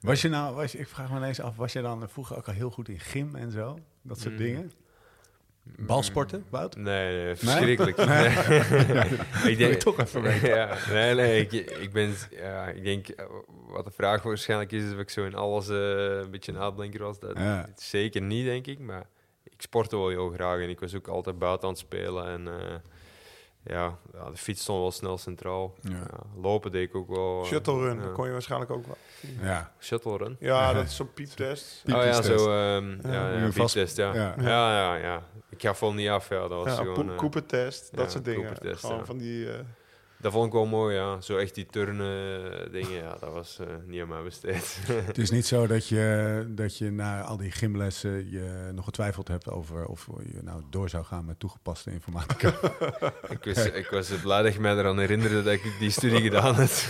Was je nou, was je, ik vraag me ineens af, was je dan vroeger ook al heel goed in gym en zo? Dat soort Mm. dingen? Balsporten, Wout? Nee, nee verschrikkelijk. Nee? Nee. (laughs) (laughs) ik Wil je toch even weten? (laughs) ja, nee, nee, ik, ik ben, ja, ik denk, eh, wat de vraag waarschijnlijk is, is of ik zo in alles eh, een beetje een uitblinker was. Dat Ja. zeker niet, denk ik, maar ik sportte wel heel graag en ik was ook altijd buiten aan het spelen en eh, ja, ja, de fiets stond wel snel centraal. Ja. Ja, lopen deed ik ook wel. eh, Shuttle run, dat kon je waarschijnlijk ook wel. Ja. Shuttle run? Ja, dat is zo'n pieptest. Piep- (laughs) Oh ja, Pieptest. zo, ehm Ja. pieptest, ja. ja. Ja. Ja, ja, Ik ga vol niet af, ja, dat was Ja, gewoon... Poe- eh, Cooper-test, dat ja, soort dingen. Cooper-test, Gewoon ja. van die... eh, Dat vond ik wel mooi, ja. Zo echt die turnen eh, dingen, ja, dat was eh, niet aan mij besteed. (laughs) Het is niet zo dat je, dat je na al die gymlessen je nog getwijfeld hebt over of je nou door zou gaan met toegepaste informatica. (laughs) ik, was, ik was blij dat je mij eraan herinnerde dat ik die studie (laughs) gedaan had.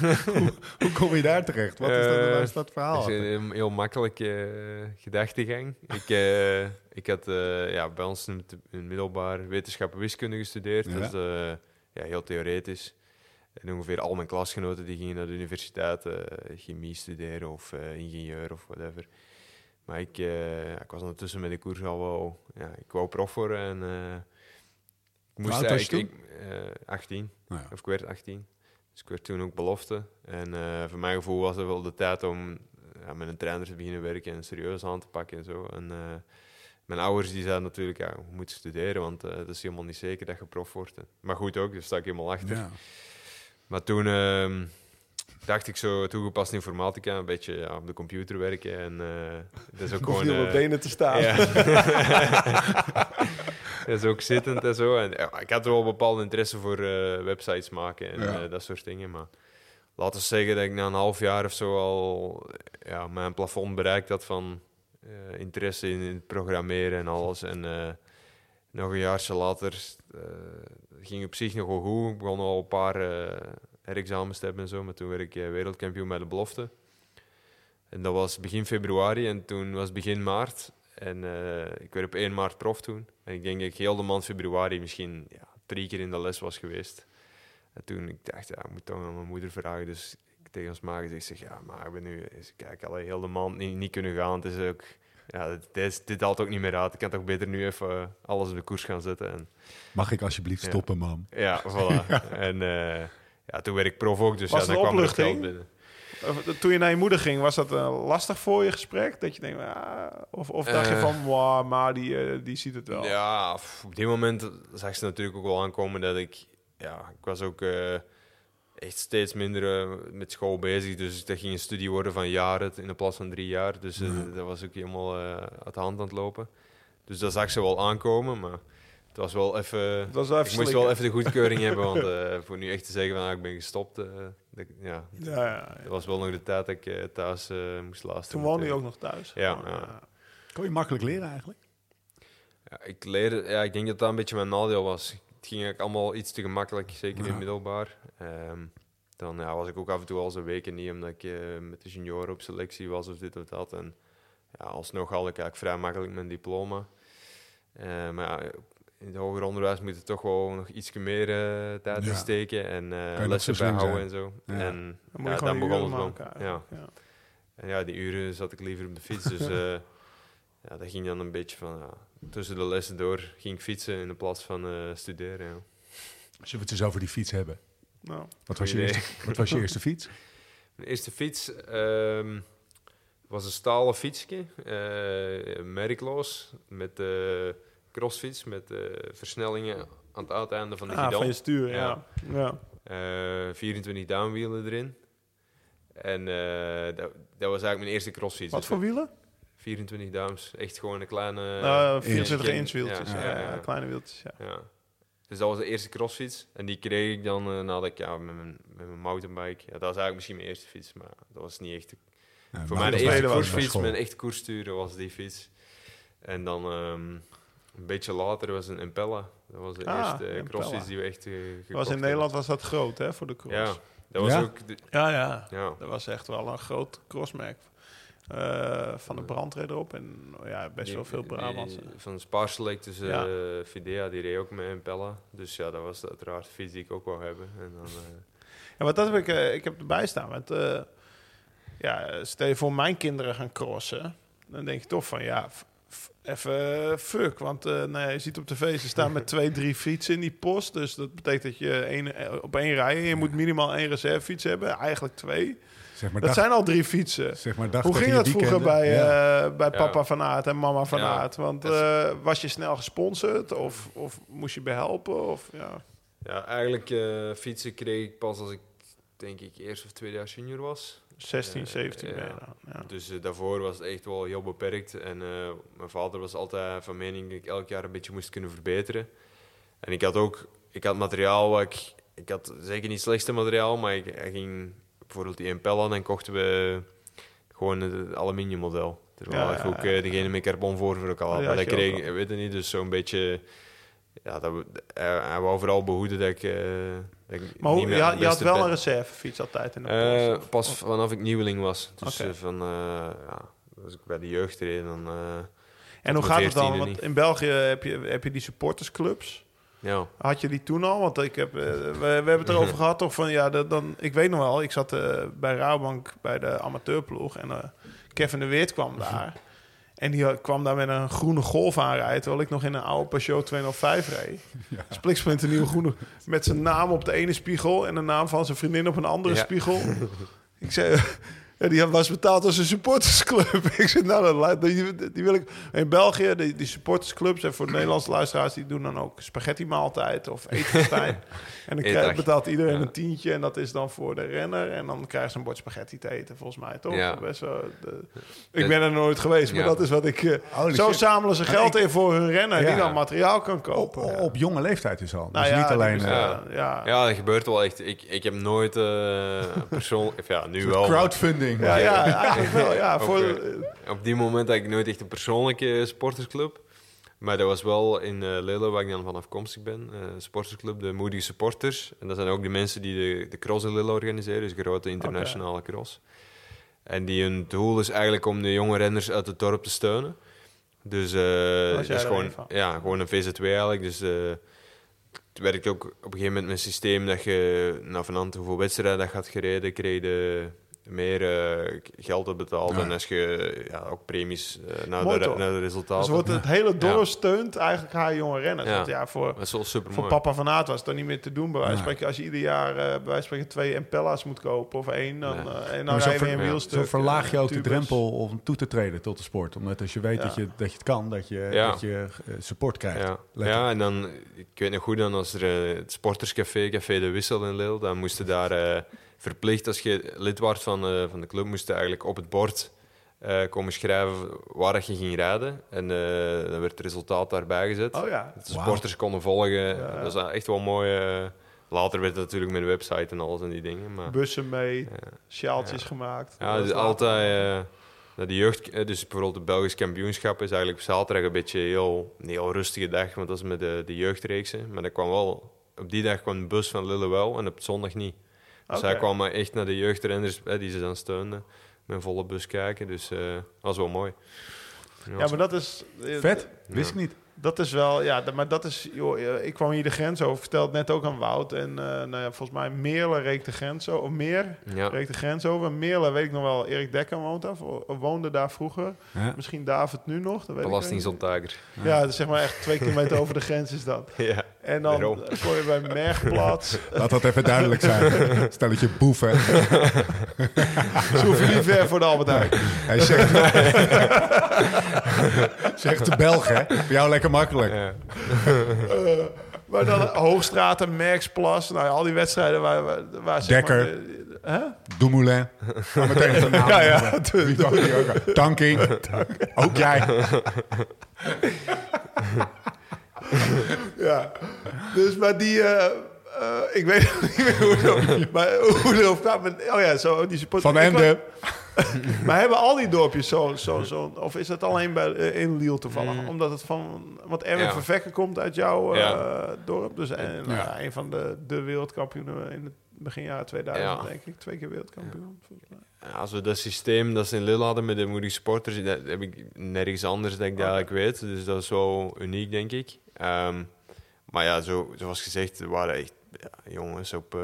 Hoe kom je daar terecht? Wat is dat, Eh, is dat verhaal? Dat is een heel, makkelijke gedachtegang. Ik, ik had ja, bij ons in het in het middelbaar wetenschappen wiskunde gestudeerd. Ja. Dat is ja, heel theoretisch. En ongeveer al mijn klasgenoten die gingen naar de universiteit eh, chemie studeren of eh, ingenieur of whatever. Maar ik, eh, ik was ondertussen met de koers al wel... Ja, ik wou prof worden en... ik je eigenlijk- ik, eh, 18. Nou ja. Of ik werd 18. Dus ik werd toen ook belofte. En voor mijn gevoel was het wel de tijd om ja, met een trainer te beginnen werken en serieus aan te pakken en zo. En mijn ouders die zeiden natuurlijk, ja, je moet studeren, want het is helemaal niet zeker dat je prof wordt. Maar goed ook, daar sta ik helemaal achter. Ja. Maar toen ehm, dacht ik zo toegepaste informatica, een beetje ja, op de computer werken. En eh dat is ook gewoon... op eh, benen te staan. ja. (laughs) dat is ook zittend en zo. En, ja, ik had wel bepaalde interesse voor eh, websites maken en dat soort dingen. Maar laten we zeggen dat ik na een half jaar of zo al ja, mijn plafond bereikt had van interesse in, in het programmeren en alles. En nog een jaartje later eh, ging op zich nog wel goed. Ik begon al een paar eh herexamens te hebben en zo. Maar toen werd ik eh, wereldkampioen bij de belofte. En dat was begin februari en toen was begin maart. En ik werd op 1 maart prof toen. En ik denk dat ik heel de maand februari misschien ja, drie keer in de les was geweest. En toen ik dacht, ja, ik moet toch aan mijn moeder vragen. Dus ik tegen ons ma gezegd, zeg, ja, maar ben nu, eens kijk, allee, heel de maand niet, niet kunnen gaan. Het is ook, ja, dit, dit, dit haalt ook niet meer uit. Ik kan toch beter nu even eh, alles op de koers gaan zetten. En Mag ik alsjeblieft Ja. stoppen, mam? ja, voilà. (laughs) En eh, ja, toen werd ik prof ook, dus Was ja, dan kwam er geld opluchting? binnen. Of- Toen je naar je moeder ging, was dat eh, lastig voor je gesprek? Dat je denkt, ah, of, of dacht je Eh. van, wow, maar die, eh, die ziet het wel. Ja, op die moment zag ze natuurlijk ook wel aankomen dat ik... Ja, ik was ook eh, echt steeds minder eh, met school bezig. Dus dat ging een studie worden van jaren in de plaats van drie jaar. Dus eh, Ja. dat was ook helemaal eh, uit de hand aan het lopen. Dus dat zag ze wel aankomen, maar het was wel even... Het was wel even ik moest wel even de goedkeuring (laughs) hebben, want voor nu echt te zeggen van ah, ik ben gestopt, dat, ja, Ja, ja, ja. dat was wel nog de tijd dat ik thuis moest luisteren. Toen woonde je ook nog thuis. Ja, Oh, ja. Kon je makkelijk leren eigenlijk? Ja, ik leerde, ja, ik denk dat dat een beetje mijn nadeel was. Het ging eigenlijk allemaal iets te gemakkelijk, zeker in Ja. het middelbaar. Ehm, dan ja, was ik ook af en toe al zo'n weken niet, omdat ik eh, met de junioren op selectie was of dit of dat. En ja, alsnog had ik eigenlijk vrij makkelijk mijn diploma. Eh, maar ja, in het hoger onderwijs moet je toch wel nog iets meer eh, tijd Ja. in steken en eh lessen bijhouden zijn. en zo. Ja. En Dan ja, dan begon het wel. Ja. En ja, die uren zat ik liever op de fiets. Dus (laughs) eh, ja, dat ging dan een beetje van ja, tussen de lessen door ging ik fietsen in plaats van eh, studeren. Ja. Zullen we het eens over die fiets hebben? Nou, Wat was je, idee. eerste, wat was je eerste fiets? (laughs) Mijn eerste fiets ehm, was een stalen fietsje, eh merkloos, met eh crossfiets, met eh, versnellingen aan het uiteinde van de ah, gidon. van je stuur, ja. Ja. ja. Eh, 24 downwielen erin. En eh, dat, dat was eigenlijk mijn eerste crossfiets. Wat Dus voor wielen? 24 duims, echt gewoon een kleine... Uh, 24 geen- inch wieltjes, ja, ja, ja, ja, ja. kleine wieltjes, ja. Ja. Dus dat was de eerste crossfiets. En die kreeg ik dan eh, nadat ik ja, met, mijn, met mijn mountainbike... Ja, dat was eigenlijk misschien mijn eerste fiets, maar dat was niet echt... Ja, voor mij de eerste koersfiets, mijn echt koerssturen was die fiets. En dan ehm, een beetje later was een Impella. Dat was de Ah, eerste Impella. crossfiets die we echt eh gekocht Was in. Nederland was dat groot, hè, voor de cross. Ja, dat was Ja? ook... de- ja, ja. ja. Dat was echt wel een groot crossmerk. Eh, van de brandred erop. En oh ja, best Die- wel veel die- Brabants. Van Spaarselect, dus Ja. eh Fidea, die reed ook met een Pella. Dus ja, dat was uiteraard de fiets die ik ook wou hebben. En dan, eh, Ja, want dat heb ik, ik heb erbij staan. Want, ja, stel je voor mijn kinderen gaan crossen. Dan denk je toch van, ja, even fuck. Want nou ja, je ziet op tv, ze staan met (laughs) twee, drie fietsen in die post. Dus dat betekent dat je één, op één rij... je moet minimaal één reservefiets hebben. Eigenlijk twee. Zeg maar, Dat dag, zijn al drie fietsen. zeg maar dag Hoe ging dat vroeger bij, Ja. eh, bij Ja. papa van Aert en mama van Ja. Aert? Want eh, was je snel gesponsord of, of moest je behelpen? Of, ja. ja, eigenlijk eh, fietsen kreeg ik pas als ik, denk ik, eerst of tweede jaar junior was. 16, Eh, 17 ja. Dus daarvoor was het echt wel heel beperkt. En eh, mijn vader was altijd van mening dat ik elk jaar een beetje moest kunnen verbeteren. En ik had ook ik had materiaal waar ik... Ik had zeker niet het slechtste materiaal, maar ik, hij ging bijvoorbeeld die Impella, dan kochten we gewoon het aluminiummodel. Terwijl Ja, ik ja, ook ja. eh, degene met carbon voor ook al had. Maar dat kreeg weet je niet, dus zo'n beetje... Ja, dat, hij, wou vooral behoeden dat ik, eh, dat ik Maar hoe, meer je, had- het wel ben. een reservefiets altijd in de post, of- pas of- vanaf ik nieuweling was. Dus van, ja, als ik bij de jeugd reed, dan... En hoe gaat het dan? 14e Want in België heb je, heb je die supportersclubs. Ja, Had je die toen al? Want ik heb, eh, we, we hebben het erover (laughs) gehad toch van ja, dat, dan, ik weet nog wel, ik zat eh, bij Rabobank bij de amateurploeg en eh, Kevin de Weert kwam daar. (laughs) En die kwam daar met een groene golf aanrijden, terwijl ik nog in een oude Peugeot 205 reed. Ja. (laughs) Een nieuwe groene, met zijn naam op de ene spiegel en de naam van zijn vriendin op een andere Ja. spiegel. ik zei, ja, die was betaald als een supportersclub. (laughs) ik zei, nou, die, die wil ik... In België, die, die supportersclubs, en voor de Nederlandse luisteraars... die doen dan ook spaghetti maaltijd of etenstein. (laughs) en dan krijg, betaalt iedereen Ja. een tientje... en dat is dan voor de renner. En dan krijg je een bord spaghetti te eten, volgens mij, toch? Ja. Best wel, de- ik ben er nooit geweest, maar dat is wat ik... eh, zo shit. zamelen ze geld in voor hun renner... die dan materiaal kan Op, kopen. op jonge leeftijd is al. Nou dus ja, niet alleen eh, Ja. ja. ja, dat gebeurt wel echt. Ik, ik heb nooit eh persoon... of ja, nu wel. maar Ja, ja, eigenlijk wel. Ja, voor. Op die moment had ik nooit echt een persoonlijke sportersclub. Maar dat was wel in eh Lille, waar ik dan van afkomstig ben. eh sportersclub, de Moedige Supporters. En dat zijn ook de mensen die de, de cross in Lille organiseren. Dus grote internationale cross. En die hun doel is eigenlijk om de jonge renners uit het dorp te steunen. Dus eh Was dat is gewoon, ja, gewoon een VZW eigenlijk. Dus eh, het werkt ook op een gegeven moment met een systeem dat je na vanant hoeveel wedstrijden dat gaat gereden, kreeg je meer eh, geld op betaald. Ja. En als je ja, ook premies eh, naar, Mooi de, naar de resultaten. dus wordt het hele dorp Ja. steunt eigenlijk haar jonge renners. Ja. Want ja, voor, dat is wel super voor papa van Aert was het dan niet meer te doen. Bij wijze van Nee. spreken, als je ieder jaar eh, bij spreken twee Impella's moet kopen of één, dan, eh, en dan rij je een ja. wielstuk. Zo verlaag je ook de drempel om toe te treden tot de sport. Omdat als je weet Ja. dat, je, dat je het kan, dat je, Ja. dat je support krijgt. Ja. Lekker. ja, en dan, ik weet nog goed, dan als er het sporterscafé, Café de Wissel in Lille, dan moesten daar eh, verplicht, als je lid was van, eh, van de club, moest je eigenlijk op het bord eh, komen schrijven waar dat je ging rijden. En eh, dan werd het resultaat daarbij gezet. Oh ja. Dat de Wauw. supporters konden volgen. Dat is echt wel mooi. later werd het natuurlijk met een website en alles en die dingen. Maar, Bussen mee, ja. sjaaltjes Ja. gemaakt. Ja, Dat dus is later. altijd. de jeugd, dus bijvoorbeeld het Belgisch kampioenschap is eigenlijk op zaterdag een beetje een heel, een heel rustige dag, want dat is met de, de jeugdreeksen. Maar dat kwam wel, op die dag kwam de bus van Lille wel en op zondag niet. Dus hij kwam maar echt naar de jeugdrenners die ze dan steunden, met een volle bus kijken. Dus eh, dat was wel mooi. Ja, maar dat is... eh, Vet, wist ik niet. Dat is wel, ja, maar dat is, joh, eh, ik kwam hier de grens over, vertelde het net ook aan Wout. En eh, nou ja, volgens mij Meerle reek de grens over, of meer Ja. reek de grens over. Meerle weet ik nog wel, Erik Dekker woont daar, woonde daar vroeger. Ja. Misschien David nu nog, dat weet. Ja, dat is zeg maar echt twee kilometer (laughs) over de grens is dat. ja. En dan eh, kon je bij Mergplaats, (laughs) Laat dat even duidelijk zijn. Stelletje boeven. (laughs) ze hoeven niet ver voor de Albert Heijn. Hij zegt, (laughs) zegt de Belg, hè? Voor jou lekker makkelijk. Ja. Eh, maar dan Hoogstraten, Merksplas, nou ja, al die wedstrijden waar, waar, waar zeg Dekker. maar, de-? Dumoulin. Meteen even naam Ja, ja. die ook? Tanking. Ook jij. (laughs) Ja, dus maar die, eh, eh, ik weet (laughs) niet meer hoe het maar hoe erop gaat. Maar, oh ja, zo die support. Van ik Ende. (laughs) Maar hebben al die dorpjes zo, zo, zo of is dat alleen bij eh, in Liel toevallig? Mm. Omdat het van, want Erwin Ja. Vervekken komt uit jouw eh, Ja. dorp, dus en, Ja. ja, een van de, de wereldkampioenen in het begin jaren 2000, Ja. denk ik. Twee keer wereldkampioen. volgens mij. Ja, zo dat systeem dat ze in Lille hadden met de moedige supporters, dat heb ik nergens anders dat ik dat eigenlijk weet. Dus dat is wel uniek, denk ik. Ehm, maar ja, zo, zoals gezegd, er waren echt ja, jongens op, eh,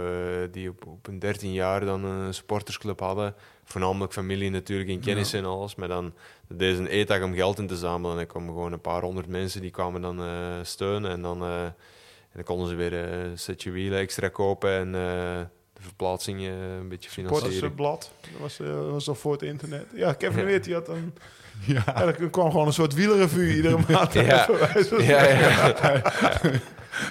die op, op een 13 jaar dan een supportersclub hadden. Voornamelijk familie natuurlijk en kennis en alles. Maar dan deden ze een eetdag om geld in te zamelen. En dan kwamen gewoon een paar honderd mensen die kwamen dan eh, steunen. En dan, eh, en dan konden ze weer een setje wielen extra kopen en de verplaatsing eh, een beetje financieren. Supportersblad. Dat was, eh, dat was al voor het internet. Ja, Kevin Weert die had een... (laughs) Ja. Ja, er kwam gewoon een soort wielerrevue iedere (laughs) maand. Ja. (laughs) Ja, ja.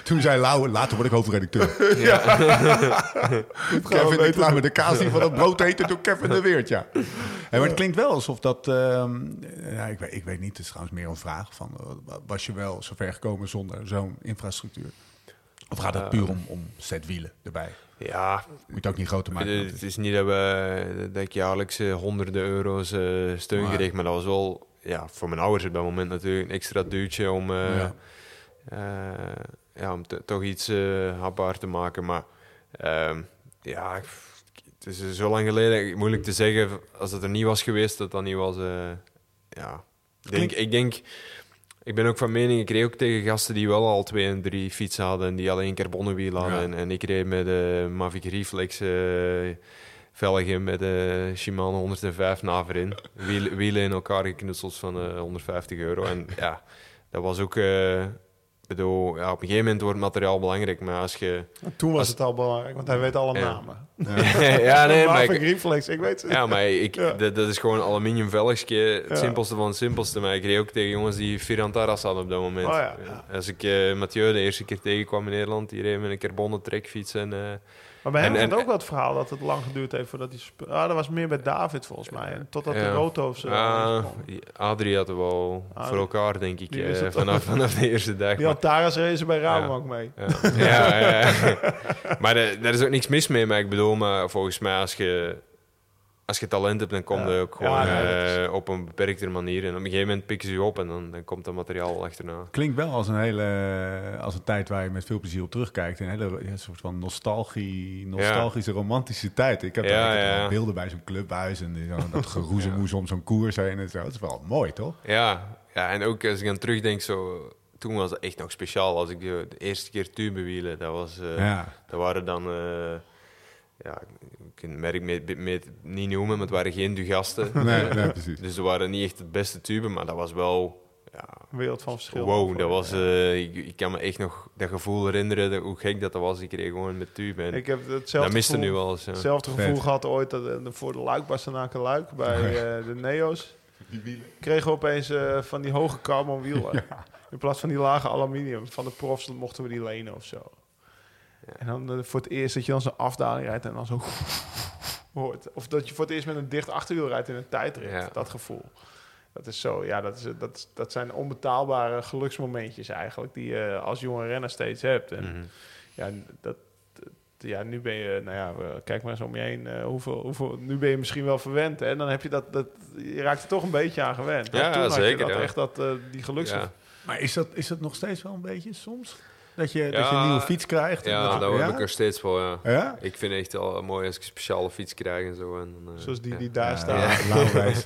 Toen zei Lau, later word ik hoofdredacteur. We Kevin, ik beter laat me de kaas niet van het brood eten door Kevin de Weert, ja. Maar het klinkt wel alsof dat... ehm, ja, ik, weet, ik weet niet, het is trouwens meer een vraag. Van, eh, was je wel zover gekomen zonder zo'n infrastructuur? Of gaat het puur om, om set wielen erbij? Ja, Moet je ook niet groter maken. Het, is. niet dat, we, dat ik jaarlijks eh, honderden euro's eh, steun Maar- kreeg, maar dat was wel ja, voor mijn ouders op dat moment natuurlijk een extra duwtje om, eh, Ja. ja, om toch iets hapbaar te maken. Maar ehm, ja, het is zo lang geleden, moeilijk te zeggen als het er niet was geweest, dat dat niet was. ja, ik denk, ik denk. Ik ben ook van mening, ik reed ook tegen gasten die wel al twee en drie fietsen hadden en die alleen carbonenwiel hadden. Ja. En, en ik reed met de Mavic Reflex eh, velgen met de Shimano 105 naverin. Wielen, wielen in elkaar geknutseld van eh, 150 euro. En ja, dat was ook... bedoel, ja, op een gegeven moment wordt materiaal belangrijk, maar als je... Toen was Als- het al belangrijk, want hij weet alle Ja. namen. (laughs) ja, nee, maar ik, Reflex, ik weet het. ja, maar ik. Dat, dat is gewoon aluminium velgje. Het simpelste van het simpelste. Maar ik reed ook tegen jongens die Firantaras hadden op dat moment. Oh. Als ik eh Mathieu de eerste keer tegenkwam in Nederland, die reed met een carbonnen trekfiets. En, eh, Maar bij hem En- had en- ook wel het verhaal dat het lang geduurd heeft voordat hij... Ah, dat was meer bij David volgens mij. En totdat de Ja. Roto's... eh, ah, kwam. Adrie had het wel Adrie. voor elkaar, denk ik, eh, vanaf, vanaf de eerste dag. Die had Taras race bij Rabobank Ja. mee. Ja, ja, ja. (laughs) maar er, daar is ook niks mis mee. Maar ik bedoel, maar volgens mij, als je, als je talent hebt, dan kom je Ja. ook gewoon dat eh, op een beperkte manier. En op een gegeven moment pikken ze je op en dan, dan komt dat materiaal achterna. Klinkt wel als een hele, als een tijd waar je met veel plezier op terugkijkt. Een hele ja, soort van nostalgie, nostalgische, romantische tijd. Ik heb Ja, daar ik heb beelden bij zo'n clubhuis en die- zo, dat (laughs) geroezemoes om zo'n koers heen en zo. Dat is wel mooi, toch? Ja, ja, en ook als ik aan terugdenk, zo, toen was het echt nog speciaal. Als ik de, de eerste keer tubewielen, dat was... eh, Ja. Dat waren dan... eh, ja, kan het merk met, met, niet noemen, maar het waren geen dugasten. (laughs) Nee, nee, precies. Dus ze waren niet echt het beste tube, maar dat was wel... Ja, Een wereld van verschil. wow, dat was... eh, ik, ik kan me echt nog dat gevoel herinneren, dat, hoe gek dat, dat was. Ik reed gewoon met tube en Ik heb dat hetzelfde miste gevoel, nu wel eens. ja. hetzelfde Vet. gevoel gehad ooit dat, eh, voor de Luik, Bastenaken Luik, bij eh, de Neo's. Kregen we opeens van die hoge carbon wielen. (laughs) In plaats van die lage aluminium. Van de profs mochten we die lenen of zo. En dan eh, voor het eerst dat je dan zo'n afdaling rijdt en dan zo (laughs) hoort. Of dat je voor het eerst met een dicht achterwiel rijdt in een tijdrit. Ja. Dat gevoel. Dat is zo, ja, dat, is, dat, is- dat zijn onbetaalbare geluksmomentjes eigenlijk. Die je als jonge renner steeds hebt. En Mhm. ja, dat, dat- ja, nu ben je, nou ja, kijk maar eens om je heen. eh, hoeveel, hoeveel, nu ben je misschien wel verwend. Hè? En dan heb je dat, dat, je raakt er toch een beetje aan gewend. Ja, toen had je zeker, dat ja. echt dat, eh, die geluks. Ja. Maar is dat, is dat nog steeds wel een beetje soms? Dat je, dat je een nieuwe fiets krijgt? en Ja, dat, heb ik er steeds wel, ja. Ja? Ik vind het echt wel mooi als ik een speciale fiets krijg en zo. En, eh, Zoals die ja. die daar Ja, staat.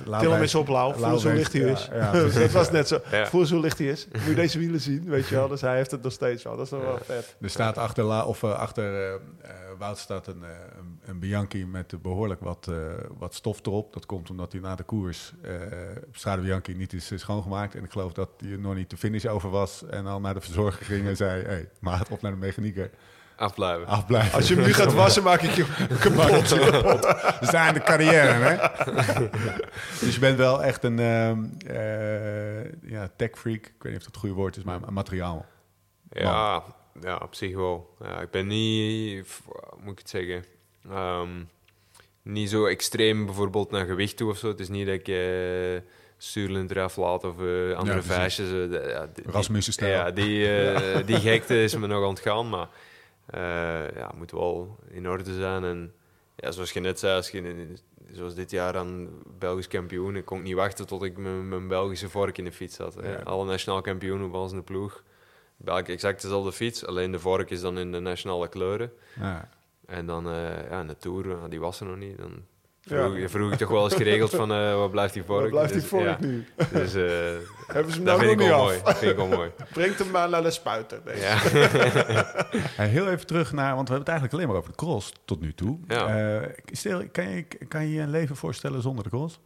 ja, Til hem eens op, Lau. Voel eens hoe licht hij is. Ja, ja, (laughs) precies. dat was net zo. Ja. Voel eens hoe licht hij is. Moet je deze wielen zien, weet je wel. Dus hij heeft het nog steeds wel. Dat is wel vet. Er staat achter, La, of, eh, achter eh, eh, Wout staat een, eh, een, een Bianchi met behoorlijk wat, eh, wat stof erop. Dat komt omdat hij na de koers eh Strade Bianchi niet is eh, schoongemaakt. En ik geloof dat hij nog niet de finish over was. En al naar de verzorger ging en zei... Hey, maat op naar de mechanieker. Afblijven. Afblijven. Als je hem nu gaat wassen, maak ik je (laughs) kapot. We zijn in de carrière, hè? (laughs) dus je bent wel echt een ehm, eh, ja, tech freak. Ik weet niet of dat het goede woord is, maar een materiaal. Ja, ja, op zich wel. Ja, ik ben niet, moet ik het zeggen, Ehm, niet zo extreem bijvoorbeeld naar gewicht toe of zo. Het is niet dat ik uh, eraf laat of eh, andere precies. feestjes. eh, de- ja. Ja, die, eh, (laughs) die gekte is me nog ontgaan, maar eh ja, het moet wel in orde zijn. En ja, zoals je net zei, als je, zoals dit jaar aan Belgisch kampioen, ik kon niet wachten tot ik mijn, Belgische vork in de fiets had. Ja. Alle nationaal kampioenen op ons in de ploeg. België exact dezelfde fiets, alleen de vork is dan in de nationale kleuren. Ja. En dan eh, ja, de Tour, eh, die was er nog niet. Dan Ja. vroeg, vroeg ik toch wel eens geregeld van, eh wat blijft die vork? Waar blijft die Dus, vork ja, nu? Dus eh, (laughs) Hebben ze hem dat nou vind nog ik niet af? mooi. Dat vind ik wel mooi. (laughs) Brengt hem maar naar de spuiter. Nee. Ja. (laughs) Hey, heel even terug naar, want we hebben het eigenlijk alleen maar over de cross tot nu toe. Ja. Eh, stel, kan je, kan je je een leven voorstellen zonder de cross?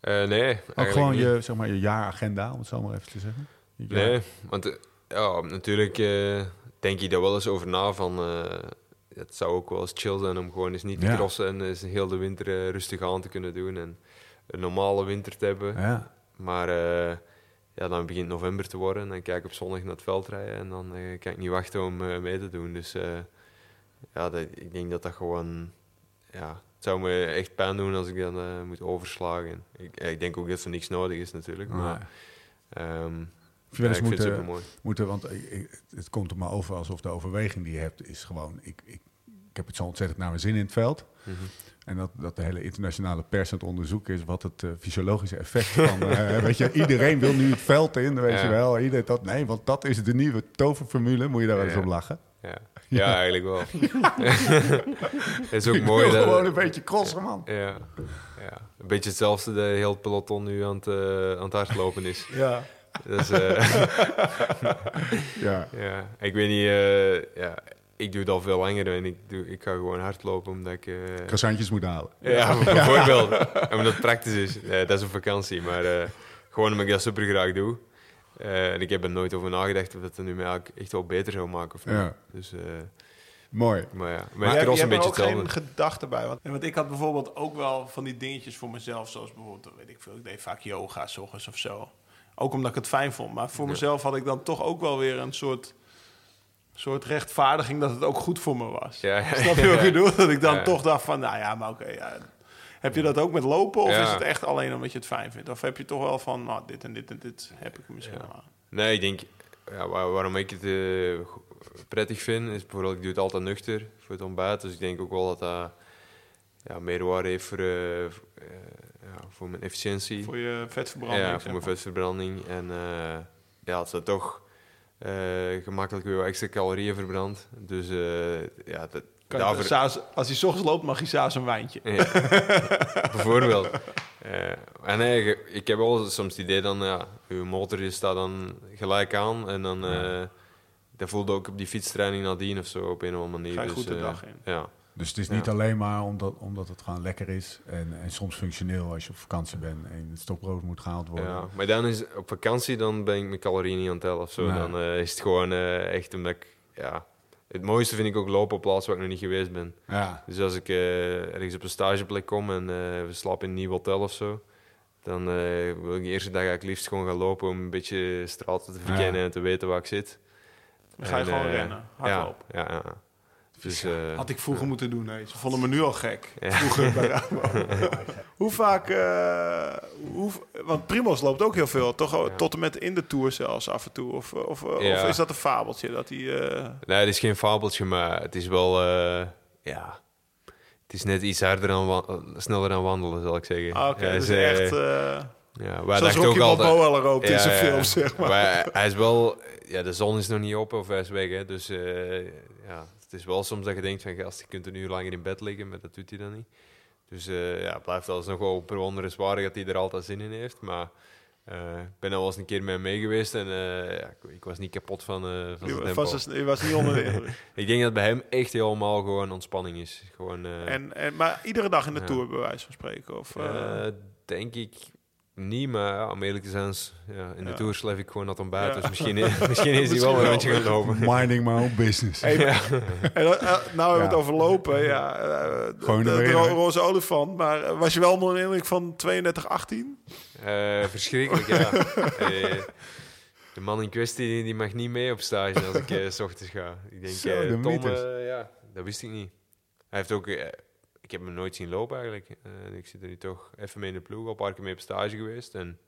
Eh, nee, Ook eigenlijk gewoon niet. je, zeg maar, je jaaragenda, om het zo maar even te zeggen. Nee, want eh, ja, natuurlijk eh, denk je daar wel eens over na van... eh, het zou ook wel eens chill zijn om gewoon eens niet te crossen en eens heel de winter rustig aan te kunnen doen en een normale winter te hebben. Ja. Maar ja, dan begint november te worden en dan kijk ik op zondag naar het veld rijden en dan kan ik niet wachten om mee te doen. Dus ja, dat, ik denk dat dat gewoon... Ja, het zou me echt pijn doen als ik dan moet overslagen. Ik, ik denk ook dat er niks nodig is natuurlijk, maar... ehm, Heb je wel eens ja, ik vind het moeten, want het komt er maar over alsof de overweging die je hebt is gewoon... Ik, ik, ik heb het zo ontzettend naar mijn zin in het veld. Mhm. En dat, dat de hele internationale pers aan het onderzoeken is wat het eh, fysiologische effect van... eh, (laughs) weet je, iedereen wil nu het veld in, weet Ja. je wel. Ieder, dat, nee, want dat is de nieuwe toverformule, moet je daar wel eens Ja. lachen. (laughs) Ja, ja eigenlijk wel. Het (laughs) is ook Ik mooi wil dat... gewoon een beetje crossen, man. Ja, ja, een beetje hetzelfde dat heel het peloton nu aan het, eh, aan het hardlopen is. Ja. Dus, eh, (laughs) Ja. ja, ik weet niet... eh, ja, ik doe het al veel langer en ik, doe, ik ga gewoon hardlopen omdat ik... eh, Croissantjes moeten halen. ja, (laughs) bijvoorbeeld. En omdat het praktisch is. Eh, dat is een vakantie, maar eh, gewoon omdat ik dat super graag doe. Eh, en ik heb er nooit over nagedacht of dat het nu mij eigenlijk echt wel beter zou maken of niet. Ja. Dus, eh, Mooi. maar ja, Maar mijn je, een er beetje ook geen gedachte bij. Want, want ik had bijvoorbeeld ook wel van die dingetjes voor mezelf. Zoals bijvoorbeeld, weet ik veel, ik deed vaak yoga s ochtends of zo. Ook omdat ik het fijn vond. Maar voor Ja. mezelf had ik dan toch ook wel weer een soort, soort rechtvaardiging dat het ook goed voor me was. Ja, ja, Snap je wat ik bedoel? Dat ik dan toch dacht van, nou ja, maar oké. ja. Heb je dat ook met lopen? Of is het echt alleen omdat je het fijn vindt? Of heb je toch wel van, nou, dit en dit en dit heb ik misschien wel aan. Nee, ik denk, ja, waar- waarom ik het eh, prettig vind, is bijvoorbeeld, ik doe het altijd nuchter voor het ontbijt. Dus ik denk ook wel dat dat ja, meerwaarde heeft voor, eh, eh, ja, voor mijn efficiëntie. Voor je vetverbranding. ja, voor mijn vetverbranding. En eh, ja, het is toch eh, gemakkelijk weer wat extra calorieën verbrandt. Dus eh, ja, dat, daarvoor- als hij 's ochtends loopt, mag hij s'avonds een wijntje. ja, (laughs) bijvoorbeeld. En nee, ik heb wel soms het idee dan, ja, uw motor staat dan gelijk aan en dan, eh dat voelde ook op die fietstraining nadien of zo op een of andere manier. Ga je dus, goed de dag in. Ja, Dus het is Ja. niet alleen maar omdat, omdat het gewoon lekker is en, en soms functioneel als je op vakantie bent en het stokbrood moet gehaald worden. ja, maar dan is op vakantie, dan ben ik mijn calorieën niet aan het tellen of zo. Nee. Dan eh, is het gewoon eh, echt omdat ik, ja, het mooiste vind ik ook lopen op plaatsen waar ik nog niet geweest ben. Ja. Dus als ik eh, ergens op een stageplek kom en eh, we slapen in een nieuw hotel of zo, dan eh, wil ik de eerste dag eigenlijk liefst gewoon gaan lopen om een beetje straten te verkennen Ja. en te weten waar ik zit. Dan ga je En, gewoon hoe hardlopen. Ja, ja, ja. Dus, eh, Had ik vroeger moeten doen. Nee. Ze vonden me nu al gek. Ja. Vroeger (laughs) bij Rabo. hoe vaak... eh, hoe, want Primos loopt ook heel veel. Toch Ja. tot en met in de Tour zelfs af en toe. Of, of, of Ja. is dat een fabeltje? Dat hij... eh, nee, het is geen fabeltje, maar het is wel, eh, ja, het is net iets harder dan sneller dan wandelen, zal ik zeggen. ah, Oké, Ja, dus echt... eh ja, wij zoals Rocky ook. Balboa loopt in Ja, zijn film, zeg maar. hij, hij is wel, ja, de zon is nog niet op of hij is weg, hè, dus eh, ja, het is wel soms dat je denkt van, gast, je kunt een uur langer in bed liggen, maar dat doet hij dan niet. Dus eh, ja, het blijft alsnog wel bewonderenswaardig dat hij er altijd zin in heeft, maar eh, ik ben al eens een keer met hem mee geweest en eh, ja, ik, ik was niet kapot van, van tempo. was, was niet onder. (laughs) Ik denk dat bij hem echt helemaal gewoon ontspanning is. Gewoon, en, en, maar iedere dag in de. Tour, bij wijze van spreken? Of, denk ik niet, maar ja, om eerlijk te zijn, is- ja, in de Ja. Tour sleef ik gewoon dat ontbijt. Ja. Dus misschien, (laughs) misschien is hij wel een rondje gaan lopen. Minding my own business. Hey, Ja. En, eh, nou hebben we het over lopen. Ja, eh, Gewoon de, ro- roze olifant. Maar eh, was je wel indruk van 32-18? Eh, verschrikkelijk, ja. (laughs) Eh, de man in kwestie die, mag niet mee op stage als ik s ochtends ga. Ik denk, Zo, eh, de Tom, ja, dat wist ik niet. Hij heeft ook... ik heb hem nooit zien lopen eigenlijk. Eh, ik zit er nu toch even mee in de ploeg, al een paar keer mee op stage geweest. En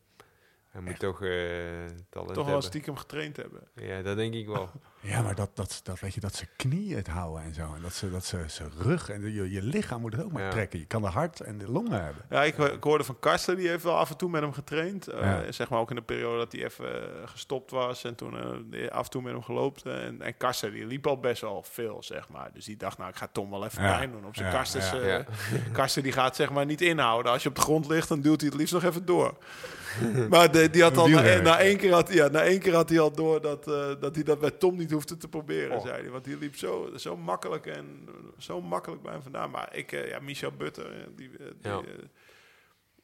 hij moet toch eh talent Toch wel hebben. stiekem getraind hebben. Ja, dat denk ik wel. (laughs) Ja, maar dat, dat, dat weet je, dat ze knieën het houden en zo. En dat ze, dat ze, ze rug en je, je lichaam moet het ook maar Ja. trekken. Je kan de hart en de longen hebben. Ja, ik, ik hoorde van Karsten, die heeft wel af en toe met hem getraind. Eh. Zeg maar ook in de periode dat hij even eh, gestopt was en toen eh, af en toe met hem gelopen. En, en Karsten, die liep al best wel veel, zeg maar. Dus die dacht, nou, ik ga Tom wel even Ja. pijn doen op zijn Karsten. (laughs) Karsten die gaat zeg maar niet inhouden. Als je op de grond ligt, dan duwt hij het liefst nog even door. (laughs) maar de- die had al na, na, één keer had, ja, na één keer had hij al door dat, dat hij dat bij Tom niet hoefde te proberen, Oh. zei hij. Want die liep zo, zo makkelijk en zo makkelijk bij hem vandaan. Maar ik, eh, ja, Michel Butter, eh, die, eh, die, Ja.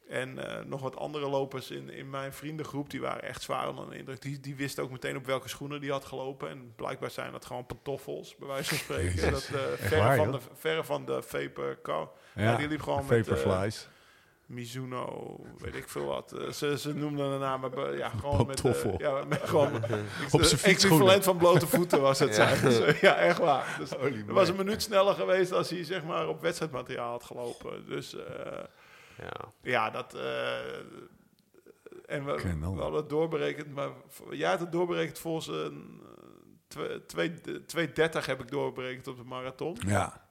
en nog wat andere lopers in, in mijn vriendengroep, die waren echt zwaar onder de indruk. Die, die wisten ook meteen op welke schoenen die had gelopen. En blijkbaar zijn dat gewoon pantoffels, bij wijze van spreken. Jezus. Dat, Echt verre, waar, van de, verre van de Vapor Car. Ja, die liep gewoon met, Vaporflies. Mizuno, weet ik veel wat. Eh, ze, ze noemden de naam, maar be- ja, gewoon met... Eh, ja, met gewoon (laughs) Op het zijn equivalent van blote voeten was het. Ja. zijn. Dus, eh, ja, echt waar. Dus, het was een minuut sneller geweest als hij zeg maar op wedstrijdmateriaal had gelopen. Dus eh, Ja. ja, dat... eh, en we, Kennel. we hadden het doorberekend, maar jij had het doorberekend volgens een... eh, twee- 2.30 heb ik doorberekend op de marathon. Ja,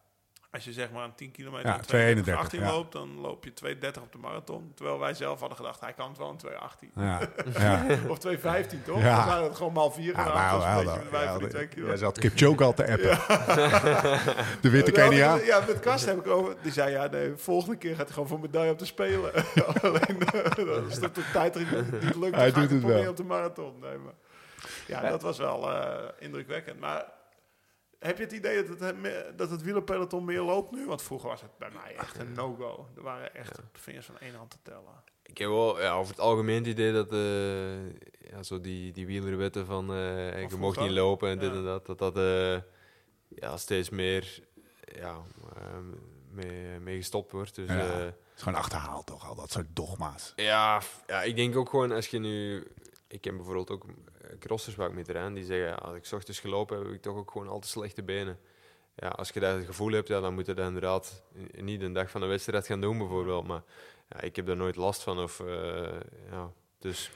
Als je zeg maar een 10 kilometer Ja, in 2:31, 18 ja. loopt, dan loop je 2.30 op de marathon. Terwijl wij zelf hadden gedacht, hij kan het wel in 2.18. ja, (laughs) ja. Of 2.15, toch? Ja. Dan waren het gewoon maal 4 Ja, gedaan. dat hij een had- beetje met wij hij van die had- 2 kilo. Jij zat Kipchoge al te appen. (laughs) De witte Ja, Kenia. Ja, met Kast heb ik over. Die zei, ja, nee, volgende keer gaat hij gewoon voor medaille op de Spelen. (laughs) Alleen, eh, dat is de tijd niet, niet lukt. Hij doet het wel. op de marathon. Nee, maar, ja, dat was wel eh, indrukwekkend. Maar heb je het idee dat het, dat het wielerpeloton meer loopt nu? Want vroeger was het bij mij echt een no-go. Er waren echt de vingers van één hand te tellen. Ik heb wel ja, over het algemeen het idee dat eh, ja, zo die, die wielerwetten van eh, je mocht niet lopen en dit Ja. en dat, dat dat eh, ja, steeds meer ja, eh, mee, mee gestopt wordt. Dus Ja. ja. Het is gewoon achterhaald toch, al dat soort dogma's. ja, ja, ik denk ook gewoon als je nu... Ik ken bijvoorbeeld ook crossers waar ik mee terrein, die zeggen, als ik 's ochtends gelopen heb, heb ik toch ook gewoon al te slechte benen. Ja, als je dat gevoel hebt, ja, dan moet je dat inderdaad niet een dag van de wedstrijd gaan doen bijvoorbeeld. Maar ja, ik heb daar nooit last van. Of, eh, ja, dus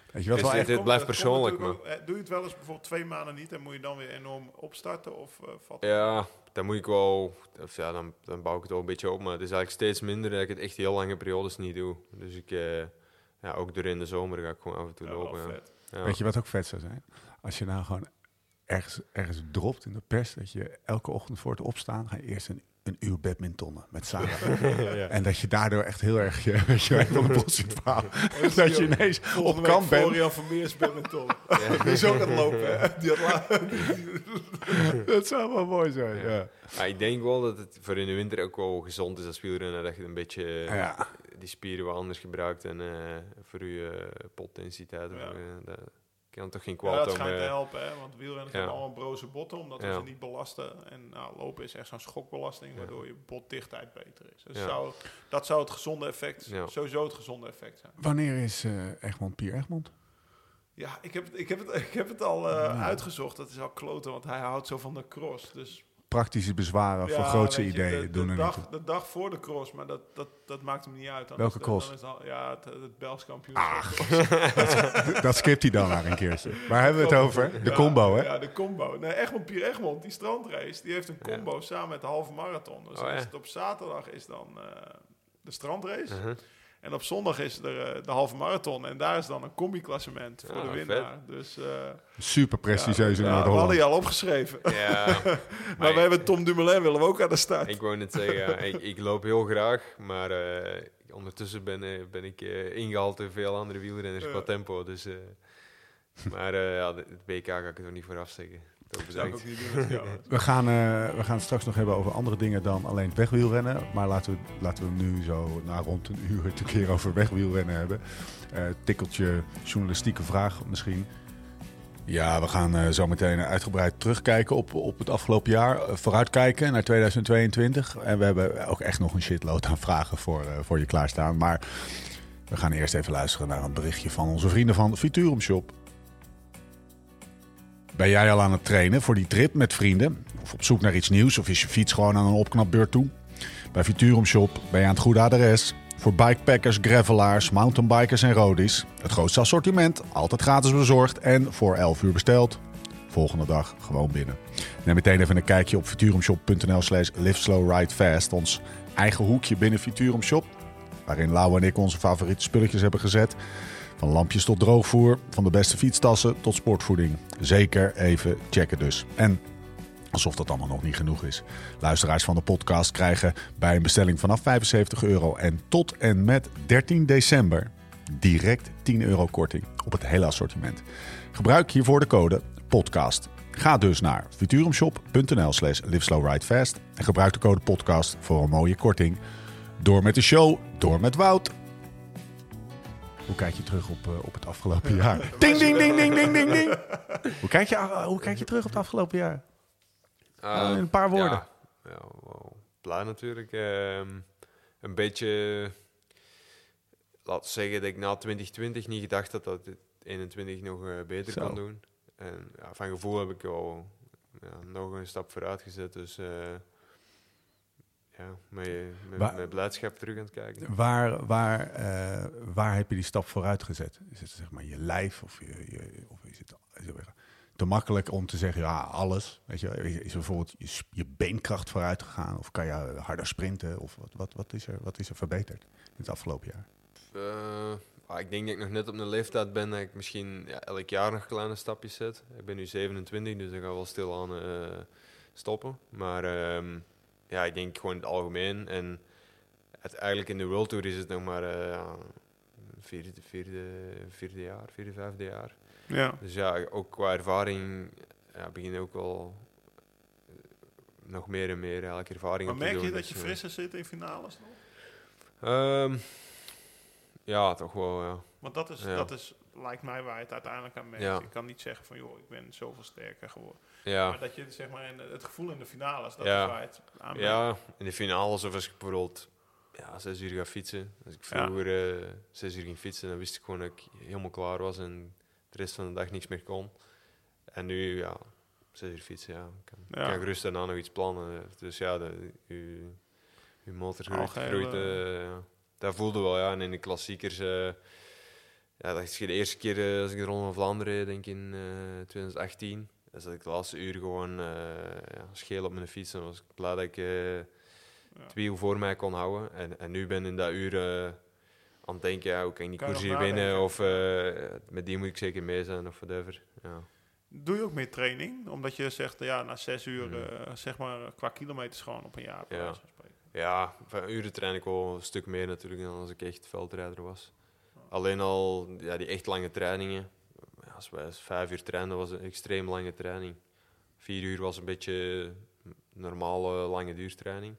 Komt- blijft persoonlijk, ook- Doe je het wel eens bijvoorbeeld twee maanden niet en moet je dan weer enorm opstarten? Of eh, valt het- ja, dan moet ik wel... Of ja, dan, dan bouw ik het wel een beetje op. Maar het is eigenlijk steeds minder dat ik het echt heel lange periodes niet doe. Dus ik... eh, ja, ook door in de zomer ga ik gewoon af en toe Ja, wel lopen. Ja. Weet je wat ook vet zou zijn? Als je nou gewoon ergens, ergens dropt in de pers, dat je elke ochtend voor het opstaan ga je eerst een, een uur badmintonnen met Sarah. (laughs) (laughs) En dat je daardoor echt heel erg je, weet je, van de bos ziet varen. (laughs) dat je ineens op week bent. Florian Vermeers badminton. Die is ook aan het lopen. Die had Dat zou wel mooi zijn. Ja. Ik denk wel dat het voor in de winter ook wel gezond is als wielrenner. Dat je een beetje eh, Ja. die spieren wat anders gebruikt. En eh, voor je uh, potintensiteit. Ja. eh, dat kan toch geen Ja, kwaad dat om... schijnt te eh, helpen, hè? want wielrenners Ja. hebben allemaal broze botten, omdat we Ja. ze niet belasten. En nou, lopen is echt zo'n schokbelasting, waardoor je botdichtheid beter is. Dus Ja. zou, dat zou het gezonde effect, Ja. sowieso het gezonde effect zijn. Wanneer is eh Egmond Pier Egmond? Ja, ik heb, het- ik heb, het, ik heb het al eh, uitgezocht. Dat is al kloten, want hij houdt zo van de cross. Dus Praktische bezwaren voor grootse ideeën de, doen de er dag, de dag voor de cross, maar dat, dat, dat maakt hem niet uit. Dan Welke is de- cross? Dan is al- ja, het, het Belgisch kampioenschap. (laughs) Dat skipt hij dan maar een keertje. Waar hebben we het over? De Ja, combo, hè? Ja, de combo. Nee, Egmond Pier Egmond, die strandrace, die heeft een combo samen met de halve marathon. Dus Oh, op zaterdag is dan eh, de strandrace. uh-huh. En op zondag is er eh, de halve marathon. En daar is dan een combi-klassement voor Ah, de winnaar. Dus eh Super prestigieus in ja, we hadden je al opgeschreven. Ja, (laughs) maar maar we hebben Tom Dumoulin willen we ook aan de start. ik wou net zeggen, ja, ik, ik loop heel graag, maar eh, ondertussen ben, ben ik eh, ingehaald door veel andere wielrenners Ja. qua tempo. Dus, eh, maar eh, ja, het WK ga ik er niet voor afzeggen. Toch Dat zou ik bedankt. ook niet doen. met jou. (laughs) We gaan, eh, we gaan het straks nog hebben over andere dingen dan alleen het wegwielrennen. Maar laten we, laten we nu zo na rond een uur het een keer over wegwielrennen hebben. Eh tikkeltje journalistieke vraag misschien. Ja, we gaan eh, zo meteen uitgebreid terugkijken op, op het afgelopen jaar. vooruitkijken naar 2022. En we hebben ook echt nog een shitload aan vragen voor, voor je klaarstaan. Maar we gaan eerst even luisteren naar een berichtje van onze vrienden van Futurum Shop. Ben jij al aan het trainen voor die trip met vrienden? Of op zoek naar iets nieuws? Of is je fiets gewoon aan een opknapbeurt toe? Bij Futurum Shop ben je aan het goede adres. Voor bikepackers, gravelaars, mountainbikers en roadies. Het grootste assortiment, altijd gratis bezorgd en voor 11 uur besteld. Volgende dag gewoon binnen. Neem meteen even een kijkje op futurumshop.nl slash. Ons eigen hoekje binnen Futurum Shop. Waarin Lau en ik onze favoriete spulletjes hebben gezet. Van lampjes tot droogvoer, van de beste fietstassen tot sportvoeding. Zeker even checken dus. En alsof dat allemaal nog niet genoeg is. Luisteraars van de podcast krijgen bij een bestelling vanaf 75 euro en tot en met 13 december direct 10 euro korting op het hele assortiment. Gebruik hiervoor de code podcast. Ga dus naar futurumshop.nl slash liveslowridefast en gebruik de code podcast voor een mooie korting. Door met de show, door met Wout. Hoe kijk je terug op, eh, op het afgelopen jaar? (laughs) Ding, ding, ding, ding, ding, ding, ding. Hoe kijk je, ah, hoe kijk je terug op het afgelopen jaar? Ah, in een paar woorden. Ja, ja wel blij natuurlijk. Ehm, een beetje, laat zeggen dat ik na 2020 niet gedacht had dat het 21 nog eh, beter Zo. kan doen. En ja, van gevoel heb ik al ja, nog een stap vooruit gezet. Dus eh, ja, met, met, Waar- met blijdschap terug aan het kijken. Waar, waar, eh, waar heb je die stap vooruit gezet? Is het zeg maar je lijf of, je, je- of is, het, te makkelijk om te zeggen, ja, alles? Weet je, is bijvoorbeeld je, je beenkracht vooruit gegaan? Of kan je harder sprinten? Of wat, wat, wat, is, er, wat is er verbeterd in het afgelopen jaar? Eh, ah, ik denk dat ik nog net op een leeftijd ben dat ik misschien ja, elk jaar nog kleine stapjes zet. Ik ben nu 27, dus ik ga wel stilaan eh stoppen. Maar ehm, ja, ik denk gewoon in het algemeen. En het, eigenlijk in de World Tour is het nog maar ja, vierde, vierde, vierde jaar, vierde, vijfde jaar. Ja. Dus ja, ook qua ervaring ja, begin ook wel eh, nog meer en meer eigenlijk ervaring Maar op te merk doen. je dat je Dus, frisser zit in finales nog? ehm, ja, toch wel, ja. Want dat is, Ja. dat is, lijkt mij waar je het uiteindelijk aan merkt. Ja. Ik kan niet zeggen van, joh, ik ben zoveel sterker geworden. ja. Maar dat je zeg maar in het gevoel in de finales, dat Ja. is waar het aan. Ja, in de finales of als ik bijvoorbeeld ja, zes uur ga fietsen. Als ik vroeger eh, zes uur ging fietsen, dan wist ik gewoon dat ik helemaal klaar was en de rest van de dag niks meer kon. En nu, ja, zes uur fietsen, ja, kan, Ja. kan ik rustig daarna nog iets plannen. Dus ja, de, uw, uw motor groeit. Groeit eh. Dat voelde wel, ja. En in de klassiekers, eh, ja, dat is de eerste keer eh, als ik de Ronde van Vlaanderen reed, denk ik in eh 2018. Dan zat ik de laatste uur gewoon eh ja, scheel op mijn fiets. En was ik blij dat ik eh, het wiel voor mij kon houden. En, en nu ben ik in dat uur eh, aan het denken, ja, hoe kan ik die Kan koers hier winnen? Of eh, met die moet ik zeker mee zijn of whatever. Ja. Doe je ook meer training? Omdat je zegt, ja, na zes uur, Mm. eh, zeg maar, qua kilometers gewoon op een jaar. Ja. Ja, van uren train ik wel een stuk meer natuurlijk dan als ik echt veldrijder was. Alleen al ja, die echt lange trainingen. Als wij vijf uur trainden, was een extreem lange training. Vier uur was een beetje normale lange duurtraining.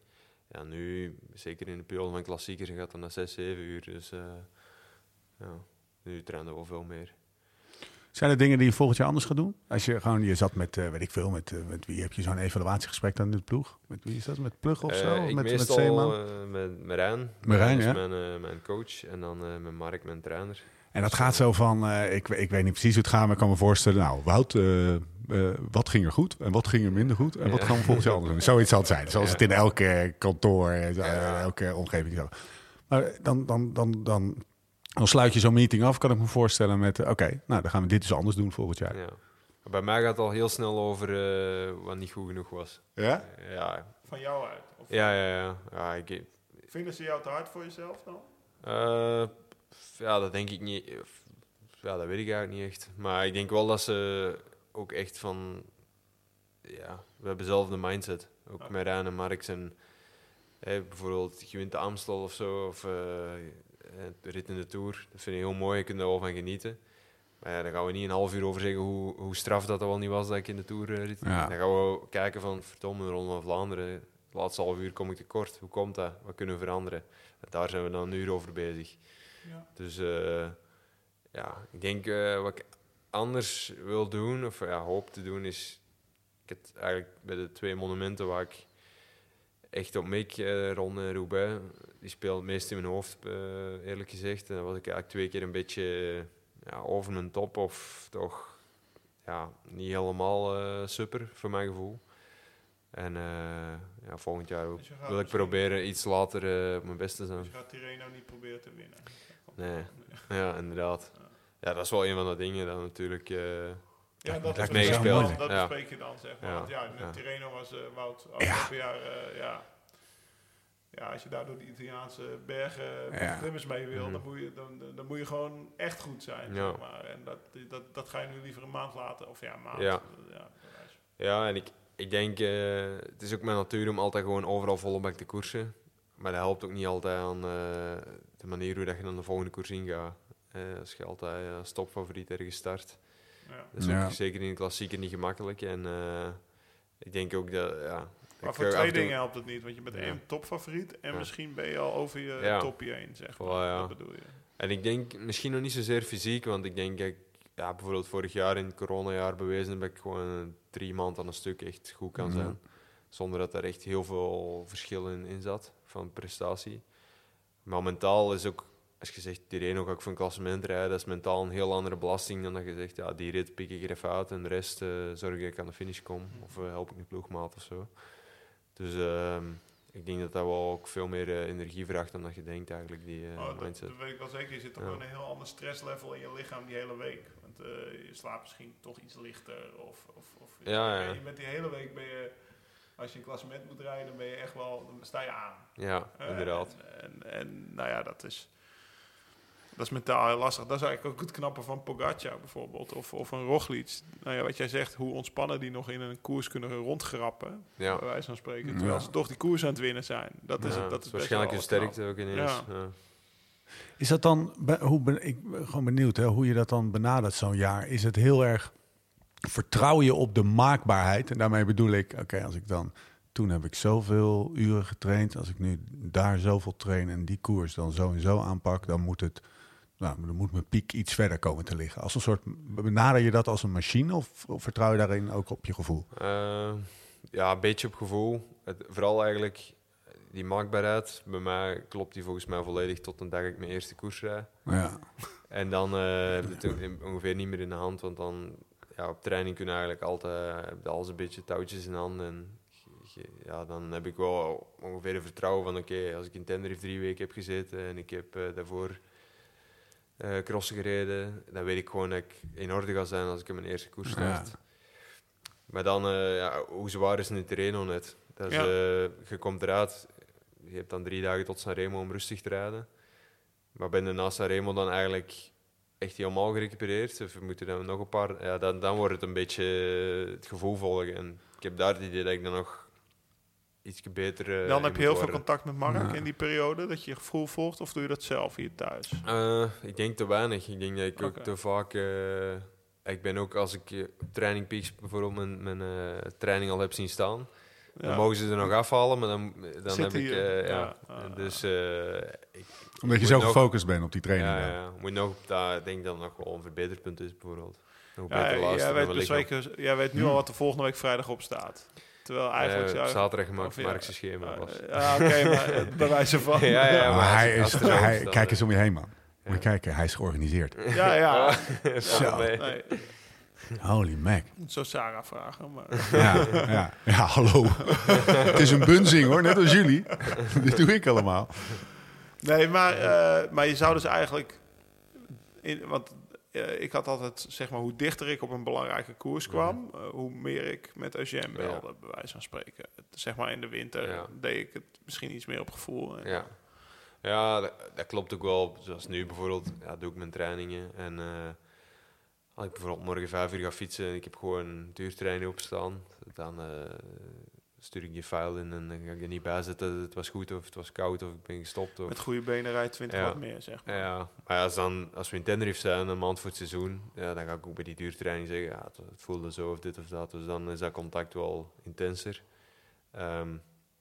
Ja, nu, zeker in de periode van klassiekers, gaat het naar zes, zeven uur. Dus eh, ja, nu trainen we veel meer. Zijn er dingen die je volgend jaar anders gaat doen? Als je gewoon, je zat met, eh, weet ik veel, met, eh, met wie heb je zo'n evaluatiegesprek dan in de ploeg? Met wie is dat? Met Plug of Eh, zo? Ik met, met Zeeman? met Marijn. Marijn, is ja. mijn, mijn coach. En dan met Mark, mijn trainer. En dat gaat zo van, ik, ik weet niet precies hoe het gaat, maar ik kan me voorstellen, nou Wout, eh, wat ging er goed en wat ging er minder goed en wat gaan we volgend jaar anders doen? Zoiets zal het zijn, zoals Ja. het in elke kantoor, elke omgeving zo. Maar dan, dan, dan, dan, dan sluit je zo'n meeting af, kan ik me voorstellen met, eh, oké, nou dan gaan we dit dus anders doen volgend jaar. Ja. Bij mij gaat het al heel snel over eh, wat niet goed genoeg was. Ja? Ja, Van jou uit? Of ja, ja. ja. ja, ik, Vinden ze jou te hard voor jezelf dan? eh, ja dat denk ik niet. Ja, dat weet ik eigenlijk niet echt. Maar ik denk wel dat ze ook echt van... Ja, we hebben zelf de mindset. Ook met Rijn en Marx. En, bijvoorbeeld, je wint de Amstel of zo. Of eh, de rit in de Tour. Dat vind ik heel mooi. Je kunt er wel van genieten. Maar ja, daar gaan we niet een half uur over zeggen hoe, hoe straf dat, dat wel niet was dat ik in de Tour eh, rit. Ja. Dan gaan we kijken van, verdomme, de Ronde van Vlaanderen. De laatste half uur kom ik tekort. Hoe komt dat? Wat kunnen we veranderen? En daar zijn we dan een uur over bezig. Ja. Dus eh, ja, ik denk eh, wat ik anders wil doen, of ja, hoop te doen, is... Ik heb eigenlijk bij de twee monumenten waar ik echt op mik, eh Ronde en Roubaix, die speelt het meest in mijn hoofd, eh, eerlijk gezegd. En dan was ik eigenlijk twee keer een beetje eh, ja, over mijn top, of toch ja, niet helemaal eh, super, voor mijn gevoel. En eh, ja, volgend jaar ook Dus wil ik proberen iets later eh, op mijn best te Dus zijn. je gaat Tireno niet proberen te winnen. Nee. Ja, inderdaad. Ja, dat is wel een van de dingen dat natuurlijk eh, Ja, dat, me- is lijkt me zo meespeeld, moeilijk. dat Ja. bespreek je dan, zeg maar. Ja. Want ja. Tirreno was eh, Wout afgelopen jaar, eh, ja. Ja, als je daar door de Italiaanse bergen Ja. klimmers mee wil, Mhm. dan, moet je, dan, dan moet je gewoon echt goed zijn, Ja. zeg maar. En dat, dat, dat ga je nu liever een maand laten, of ja, een maand. Ja. ja bewijs. Ja, en ik, ik denk, eh, het is ook mijn natuur om altijd gewoon overal volle bak te koersen. Maar dat helpt ook niet altijd aan eh, de manier hoe dat je dan de volgende koers ingaat. Eh, als je altijd eh, als topfavoriet ergens start. Ja. Dat is Ja. ook zeker in de klassieker niet gemakkelijk. En eh, ik denk ook dat, ja... Maar ik voor twee dingen helpt het niet, want je bent één topfavoriet en misschien ben je al over je topje heen, zeg maar. Dat bedoel je. En ik denk misschien nog niet zozeer fysiek, want ik denk ik ja, bijvoorbeeld vorig jaar in het coronajaar bewezen heb dat ik gewoon drie maanden aan een stuk echt goed kan Ja. zijn. Zonder dat er echt heel veel verschil in, in zat van prestatie. Maar mentaal is ook, als je zegt, die ga ik voor een klassement rijden, dat is mentaal een heel andere belasting dan dat je zegt, ja, die rit pik ik er even uit en de rest eh, zorg ik dat ik aan de finish kom. Of eh, help ik een ploegmaat of zo. Dus ehm, ik denk dat dat wel ook veel meer eh, energie vraagt dan dat je denkt eigenlijk, die eh, Oh, dat, mindset. dat weet ik wel zeker. Je zit toch Ja. gewoon een heel ander stresslevel in je lichaam die hele week. Want eh, je slaapt misschien toch iets lichter. Of, of, of Ja, ja. je bent die hele week ben je, als je een klassement moet rijden, dan ben je echt wel, dan sta je aan. Ja, inderdaad. En, en, en, nou ja, dat is, dat is mentaal heel lastig. Dat is eigenlijk ook het knappe van Pogacar bijvoorbeeld. Of, of een Roglic. Nou ja, wat jij zegt, hoe ontspannen die nog in een koers kunnen rondgrappen. Ja. Bij wijze van spreken. Ja. Terwijl ze toch die koers aan het winnen zijn. Dat is, Ja, het, dat is best waarschijnlijk wel een sterkte ook ineens. Ja. Ja. Is dat dan, hoe ben, ik ben gewoon benieuwd hè, hoe je dat dan benadert zo'n jaar. Is het heel erg, vertrouw je op de maakbaarheid? En daarmee bedoel ik, oké, als ik dan, toen heb ik zoveel uren getraind. Als ik nu daar zoveel train en die koers dan zo en zo aanpak, dan moet het, nou, dan moet mijn piek iets verder komen te liggen. Als een soort, benader je dat als een machine of, of vertrouw je daarin ook op je gevoel? Eh, ja, een beetje op gevoel. Het, vooral eigenlijk die maakbaarheid. Bij mij klopt die volgens mij volledig tot de dag ik mijn eerste koers rijd. Ja, En dan eh, heb je het ongeveer niet meer in de hand, want dan ja, op training kunnen eigenlijk altijd heb je alles een beetje touwtjes in handen. En ge- ge- ja, dan heb ik wel ongeveer een vertrouwen van oké, als ik in Tenerife drie weken heb gezeten en ik heb eh, daarvoor eh crossen gereden, dan weet ik gewoon dat ik in orde ga zijn als ik in mijn eerste koers start. Ja. Maar dan, eh, ja, hoe zwaar is een terreno net? Dat is, Ja. eh, je komt eruit, je hebt dan drie dagen tot Sanremo om rustig te rijden. Maar ben je na Sanremo dan eigenlijk echt helemaal gerecupereerd? Of moet je dan nog een paar... Ja, dan, dan wordt het een beetje het gevoel volgen. En ik heb daar het idee dat ik dan nog iets beter... Dan heb je heel veel worden. contact met Mark Ja. in die periode, dat je je gevoel volgt, of doe je dat zelf hier thuis? Eh, ik denk te weinig. Ik denk dat ik ook te vaak... eh, ik ben ook, als ik eh, op Training Peaks bijvoorbeeld mijn, mijn eh, training al heb zien staan... Dan mogen ze er nog afhalen, maar dan, dan Zit heb ik... eh, ja. Ja, dus eh, ik, omdat je zo gefocust bent op die training. Ja, dan. ja. Moet nog, daar ik denk dat dat nog wel een verbeterpunt is, bijvoorbeeld. Nog Ja, beter jij, weet bezweken, jij weet nu al wat er volgende week vrijdag op staat. Terwijl eigenlijk... Eh, zou- zaterdag gemaakt ja, Mark's schema eh, was. Ja, oké, maar eh, (laughs) bij wijze van... Ja, ja, maar maar hij is, er zo hij, kijk eens om je heen, man. Moet je kijken, hij is georganiseerd. Ja, ja. (laughs) Zo. nee. Holy mac. ik zou Sarah vragen, maar... Ja, ja, ja hallo. het is een bunzing hoor, net als jullie. (laughs) Dit doe ik allemaal. Nee, maar, eh, maar je zou dus eigenlijk... In, want eh, ik had altijd, zeg maar, hoe dichter ik op een belangrijke koers kwam... eh, hoe meer ik met Eugène belde, bij wijze van spreken. Zeg maar in de winter Ja. deed ik het misschien iets meer op gevoel. En- Ja, ja dat, dat klopt ook wel. Zoals nu bijvoorbeeld, ja, doe ik mijn trainingen. En eh, als ik bijvoorbeeld morgen vijf uur ga fietsen en ik heb gewoon een duurtraining opstaan, dan stuur ik die file in en dan ga ik er niet bij zetten. Het was goed of het was koud of ik ben gestopt. Of, Met goede benen rijdt 20 Ja. wat meer, zeg maar. Ja, maar als, dan, als we in Tenerife zijn, een maand voor het seizoen, ja, dan ga ik ook bij die duurtraining zeggen, ja, het, het voelde zo of dit of dat. Dus dan is dat contact wel intenser. Ehm,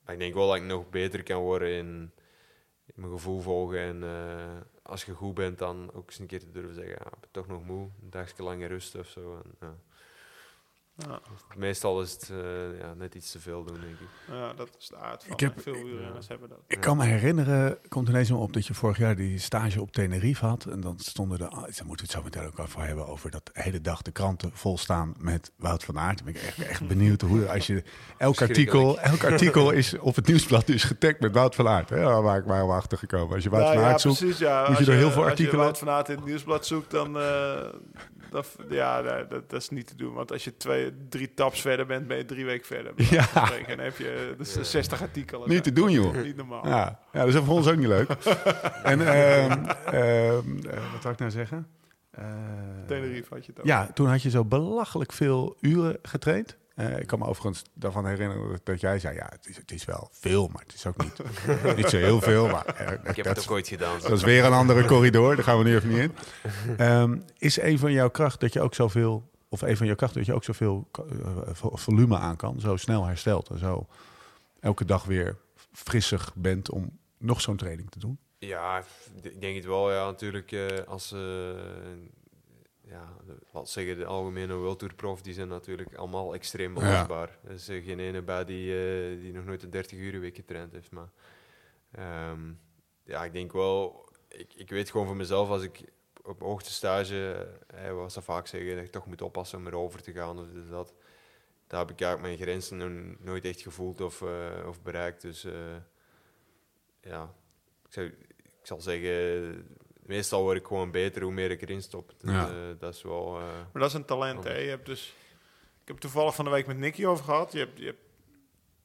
maar ik denk wel dat ik nog beter kan worden in, in mijn gevoel volgen. En eh, als je goed bent, dan ook eens een keer te durven zeggen, ja, ik ben toch nog moe, een dagje langer rust of zo. En, ja. Ja. Meestal is het eh, ja, net iets te veel doen, denk ik. Ja, dat is de aard van. Ik heb- veel wielrenners hebben dat. Ik kan me herinneren, komt ineens op dat je vorig jaar die stage op Tenerife had. En dan stonden de, ah, daar moeten we het zo meteen ook over hebben, over dat hele dag de kranten vol staan met Wout van Aert. Dan ben ik echt, echt benieuwd hoe, als je, elk artikel, elk artikel is op het nieuwsblad is getagd met Wout van Aert. Ja, waar ik waar we achter gekomen. Als je Wout Nou van ja, Aert zoekt, precies, ja. moet je Als door heel veel als artikelen- je Wout van Aert in het nieuwsblad zoekt, dan... eh, dat, ja, nee, dat, dat is niet te doen. Want als je twee, drie taps verder bent, ben je drie weken verder. (laughs) Ja. En dan heb je dus 60 artikelen. Niet te doen, joh. Niet normaal. Ja, ja, dat is voor ons ook niet leuk. (laughs) en ehm, ehm, eh, wat zou ik nou zeggen? Eh, Tenerife had je het ook. Ja, toen had je zo belachelijk veel uren getraind. Eh, ik kan me overigens daarvan herinneren dat, dat jij zei... ja, het is, het is wel veel, maar het is ook niet, (laughs) niet zo heel veel. Maar, Ik heb dat, het ook ooit gedaan. dat is weer een andere corridor, daar gaan we nu even niet in. Ehm, is een van jouw kracht dat je ook zoveel... of een van jouw krachten dat je ook zoveel eh, vo- volume aan kan... zo snel herstelt en zo elke dag weer frissig bent... om nog zo'n training te doen? Ja, ik denk het wel. Ja, natuurlijk, eh, als eh, ja, laat zeggen, de algemene World Tour prof, die zijn natuurlijk allemaal extreem Ja. belastbaar. Er is geen ene bij die, die nog nooit een 30 uur week getraind heeft. Maar ehm, ja, ik denk wel, ik, ik weet gewoon voor mezelf, als ik op hoogtestage, eh, was dat vaak zeggen, dat ik toch moet oppassen om erover te gaan of dit of dat. Daar heb ik eigenlijk mijn grenzen nooit echt gevoeld of, eh, of bereikt. Dus eh, ja, ik, zou, ik zal zeggen, meestal word ik gewoon beter hoe meer ik erin stop. Dus, Ja. dat is wel... eh, Maar dat is een talent, hè. Je hebt dus... Ik heb het toevallig van de week met Nicky over gehad. Je hebt, je hebt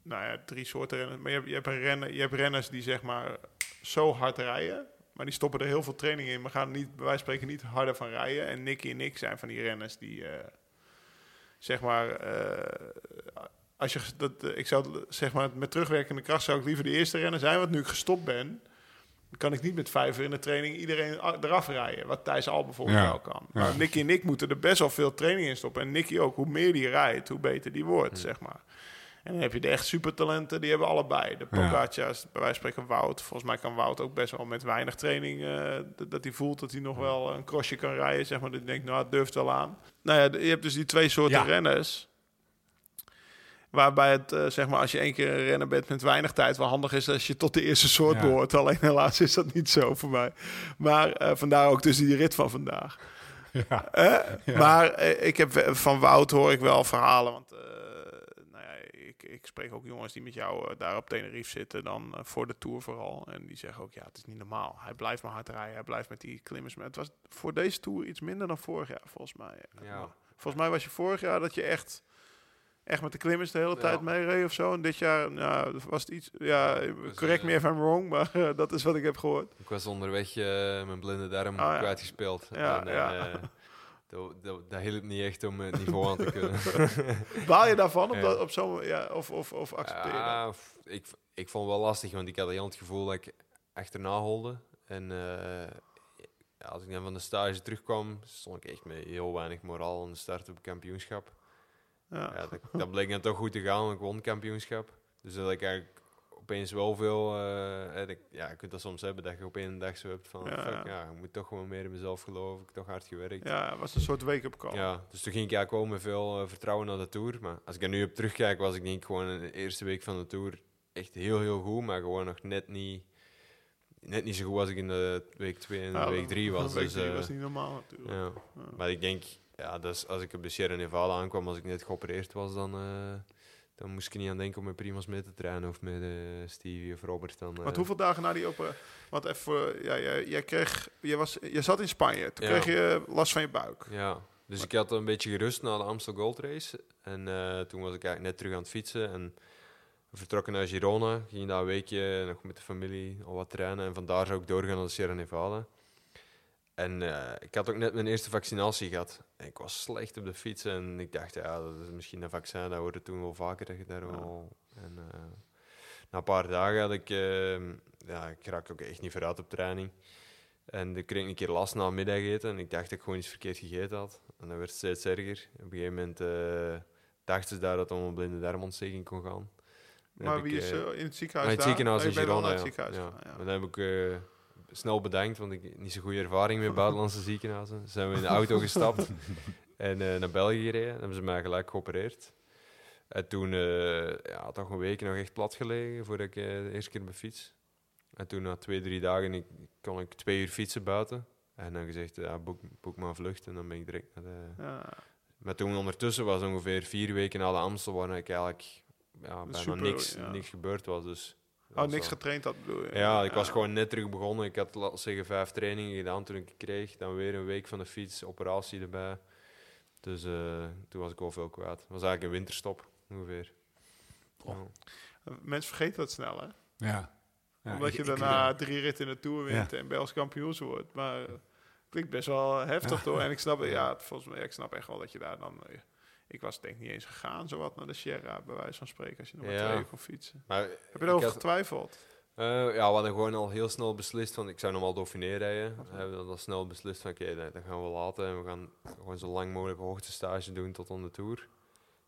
nou ja, drie soorten renners. Maar je hebt, je hebt renners die zeg maar zo hard rijden. Maar die stoppen er heel veel training in. Maar gaan niet, bij wijze van spreken niet harder van rijden. En Nicky en ik zijn van die renners die... eh, zeg maar... eh, als je, dat, eh, ik zou zeg maar met terugwerkende kracht zou ik liever de eerste renner zijn. Want nu ik gestopt ben, kan ik niet met vijf uur in de training iedereen eraf rijden. Wat Thijs al bijvoorbeeld Ja. wel kan. Ja. Maar Nicky en ik moeten er best wel veel training in stoppen. En Nicky ook. Hoe meer die rijdt, hoe beter die wordt, zeg maar. En dan heb je de echt supertalenten, die hebben allebei. De Ja. Pogacars, bij wijze van spreken Wout. Volgens mij kan Wout ook best wel met weinig training... eh, dat hij voelt dat hij nog wel een crossje kan rijden. Zeg maar, dat hij denkt, nou, het durft wel aan. Nou ja, je hebt dus die twee soorten Ja. renners... Waarbij het, eh, zeg maar, als je één keer een renner bent met weinig tijd, wel handig is als je tot de eerste soort Ja. behoort. Alleen helaas is dat niet zo voor mij. Maar eh, vandaar ook dus die rit van vandaag. Ja. Maar ik heb van Wout hoor ik wel verhalen. Want ja, ik, spreek ook jongens die met jou eh, daar op Tenerife zitten, dan eh, voor de Tour vooral. En die zeggen ook, ja, het is niet normaal. Hij blijft maar hard rijden, hij blijft met die klimmers. Maar het was voor deze Tour iets minder dan vorig jaar, volgens mij. Ja. Maar Volgens mij was je vorig jaar dat je echt, echt met de klimmers de hele Ja. tijd meereed of zo. En dit jaar nou, was het iets, ja, correct eh, me if I'm wrong, maar dat is wat ik heb gehoord. Ik was onderweg mijn blinde darm Ah, ja. kwijtgespeeld. Ja, en. Dat, dat, dat hielp niet echt om het niveau aan te kunnen. (laughs) Baal je daarvan op, Ja. dat, op zo'n, ja, of, of, of accepteer je ik, ik vond het wel lastig, want ik had heel het gevoel dat ik achterna holde. En eh, ja, als ik dan van de stage terugkwam, stond ik echt met heel weinig moraal aan de start op kampioenschap. Ja. Ja, dat, dat bleek dan toch goed te gaan, want ik won kampioenschap. Dus dat ik eigenlijk opeens wel veel... eh, ja, je kunt dat soms hebben, dat je op één dag zo hebt van... Ja, fuck, ja. ik moet toch gewoon meer in mezelf geloven, ik heb toch hard gewerkt. Ja, het was een soort wake-up call. Ja, dus toen ging ik eigenlijk ook met veel eh, vertrouwen naar de Tour. Maar als ik er nu op terugkijk, was ik denk ik gewoon in de eerste week van de Tour echt heel, heel goed. Maar gewoon nog net niet, net niet zo goed als ik in de week 2 en Ja, de week 3 was. Week dus, drie eh, was niet normaal natuurlijk. ja. Maar ik denk, ja, dus als ik op de Sierra Nevada aankwam, als ik net geopereerd was, dan, dan moest ik niet aan denken om met Primas mee te trainen of met eh, Stevie of Robert. Dan, Want eh, hoeveel dagen na die operatie... Want even, ja, jij, jij kreeg... Je, was, je zat in Spanje. Toen Ja. kreeg je last van je buik. Ja, dus ik had een beetje gerust na de Amstel Gold Race. En eh, toen was ik eigenlijk net terug aan het fietsen. En we vertrokken naar Girona. Ging daar een weekje nog met de familie al wat trainen. En vandaar zou ik doorgaan naar de Sierra Nevada. En eh, ik had ook net mijn eerste vaccinatie gehad. En ik was slecht op de fiets. En ik dacht, ja, dat is misschien een vaccin. Dat hoorde toen wel vaker dat je daar wel... En, eh, na een paar dagen had ik... eh, ja, ik raakte ook echt niet vooruit op training. En ik kreeg een keer last na middageten. En ik dacht dat ik gewoon iets verkeerd gegeten had. En dat werd steeds erger. Op een gegeven moment dachten ze daar dat het om een blinde darmontsteking kon gaan. Dan Maar wie ik, is in het ziekenhuis het daar? ziekenhuis Oh, in Girona, ja. het ziekenhuis ja. dan heb ik snel bedankt, want ik niet zo goede ervaring met buitenlandse ziekenhuizen. Zijn we in de auto gestapt. (laughs) En eh, naar België gereden. Dan hebben ze mij gelijk geopereerd. En toen, eh, ja, toch een week nog echt plat gelegen voordat ik eh, de eerste keer op mijn fiets. En toen na twee, drie dagen ik, kon ik twee uur fietsen buiten. En dan gezegd, ja, boek, boek maar een vlucht. En dan ben ik direct naar de... Ja, Maar toen ondertussen was ongeveer vier weken na de Amstel, waar ik eigenlijk ja, bijna Super, niks, ja. niks gebeurd was. Dus oh, niks getraind had bedoel je? Ja, ik was gewoon net terug begonnen. Ik had, laten we zeggen, vijf trainingen gedaan toen ik het kreeg. Dan weer een week van de fiets, operatie erbij. Dus eh, toen was ik wel veel kwijt. Het was eigenlijk een winterstop, ongeveer. Oh. Ja. Mensen vergeten dat snel, hè? Ja. Ja, Omdat ik- je ik- daarna drie ritten in de Tour wint en Belgisch kampioen wordt. Maar eh, klinkt best wel heftig, toch? En ik snap, ja, volgens mij, ik snap echt wel dat je daar dan... ik was denk ik niet eens gegaan, zowat, naar de Sierra, bij wijze van spreken, als je nog maar Ja. twee kon fietsen. Maar Heb je erover had- getwijfeld? Eh, ja, we hadden gewoon al heel snel beslist van ik zou normaal Dauphiné rijden. We hebben dan al snel beslist van oké, dat, dat gaan we laten. En we gaan gewoon zo lang mogelijk hoogtestage doen tot aan de Tour.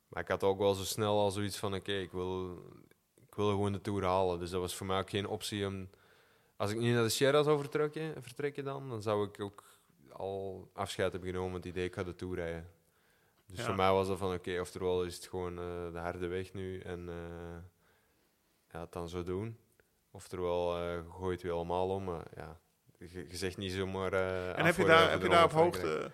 Maar ik had ook wel zo snel al zoiets van oké, ik, wil, ik wil gewoon de Tour halen. Dus dat was voor mij ook geen optie om... Als ik niet naar de Sierra zou vertrekken, vertrekken dan, dan zou ik ook al afscheid hebben genomen met het idee ik ga de Tour rijden. Dus Ja. voor mij was dat van oké, oftewel is het gewoon eh, de harde weg nu en eh, ja, het dan zo doen. Oftewel, eh gooi het weer allemaal om. Maar ja, je, je zegt niet zomaar. En heb je daar, heb je daar op hoogte...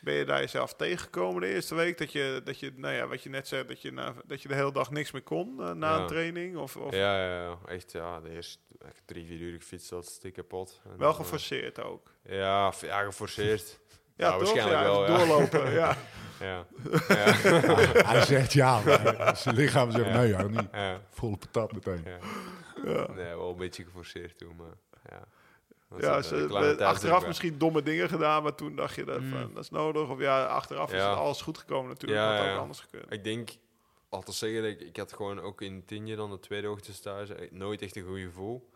Ben je daar jezelf tegengekomen de eerste week? Dat je, dat je nou ja, wat je net zei, dat je, na, dat je de hele dag niks meer kon na Ja. een training? Of, of Ja, ja, ja, echt. Ja, de eerste drie, vier uur gefietst, dat stik kapot. Wel geforceerd ook? Ja, ja, geforceerd. (laughs) Ja, toch? waarschijnlijk Ja, wel. Ja. doorlopen, (laughs) ja. ja. Ja. (laughs) Hij zegt ja, maar zijn lichaam zegt Ja. nee, ja, niet. ja. Volle patat meteen. ja. Ja. Nee, wel een beetje geforceerd toen, maar ja. Ja, ze, eh, achteraf misschien domme dingen gedaan, maar toen dacht je dat, Mm. van, dat is nodig. Of ja, achteraf is Ja. het alles goed gekomen natuurlijk. Ja, had ook ja. anders gekund. Ik denk, altijd zeggen, dat ik, ik had gewoon ook in Tienje dan de tweede hoogtestage eh, nooit echt een goed gevoel.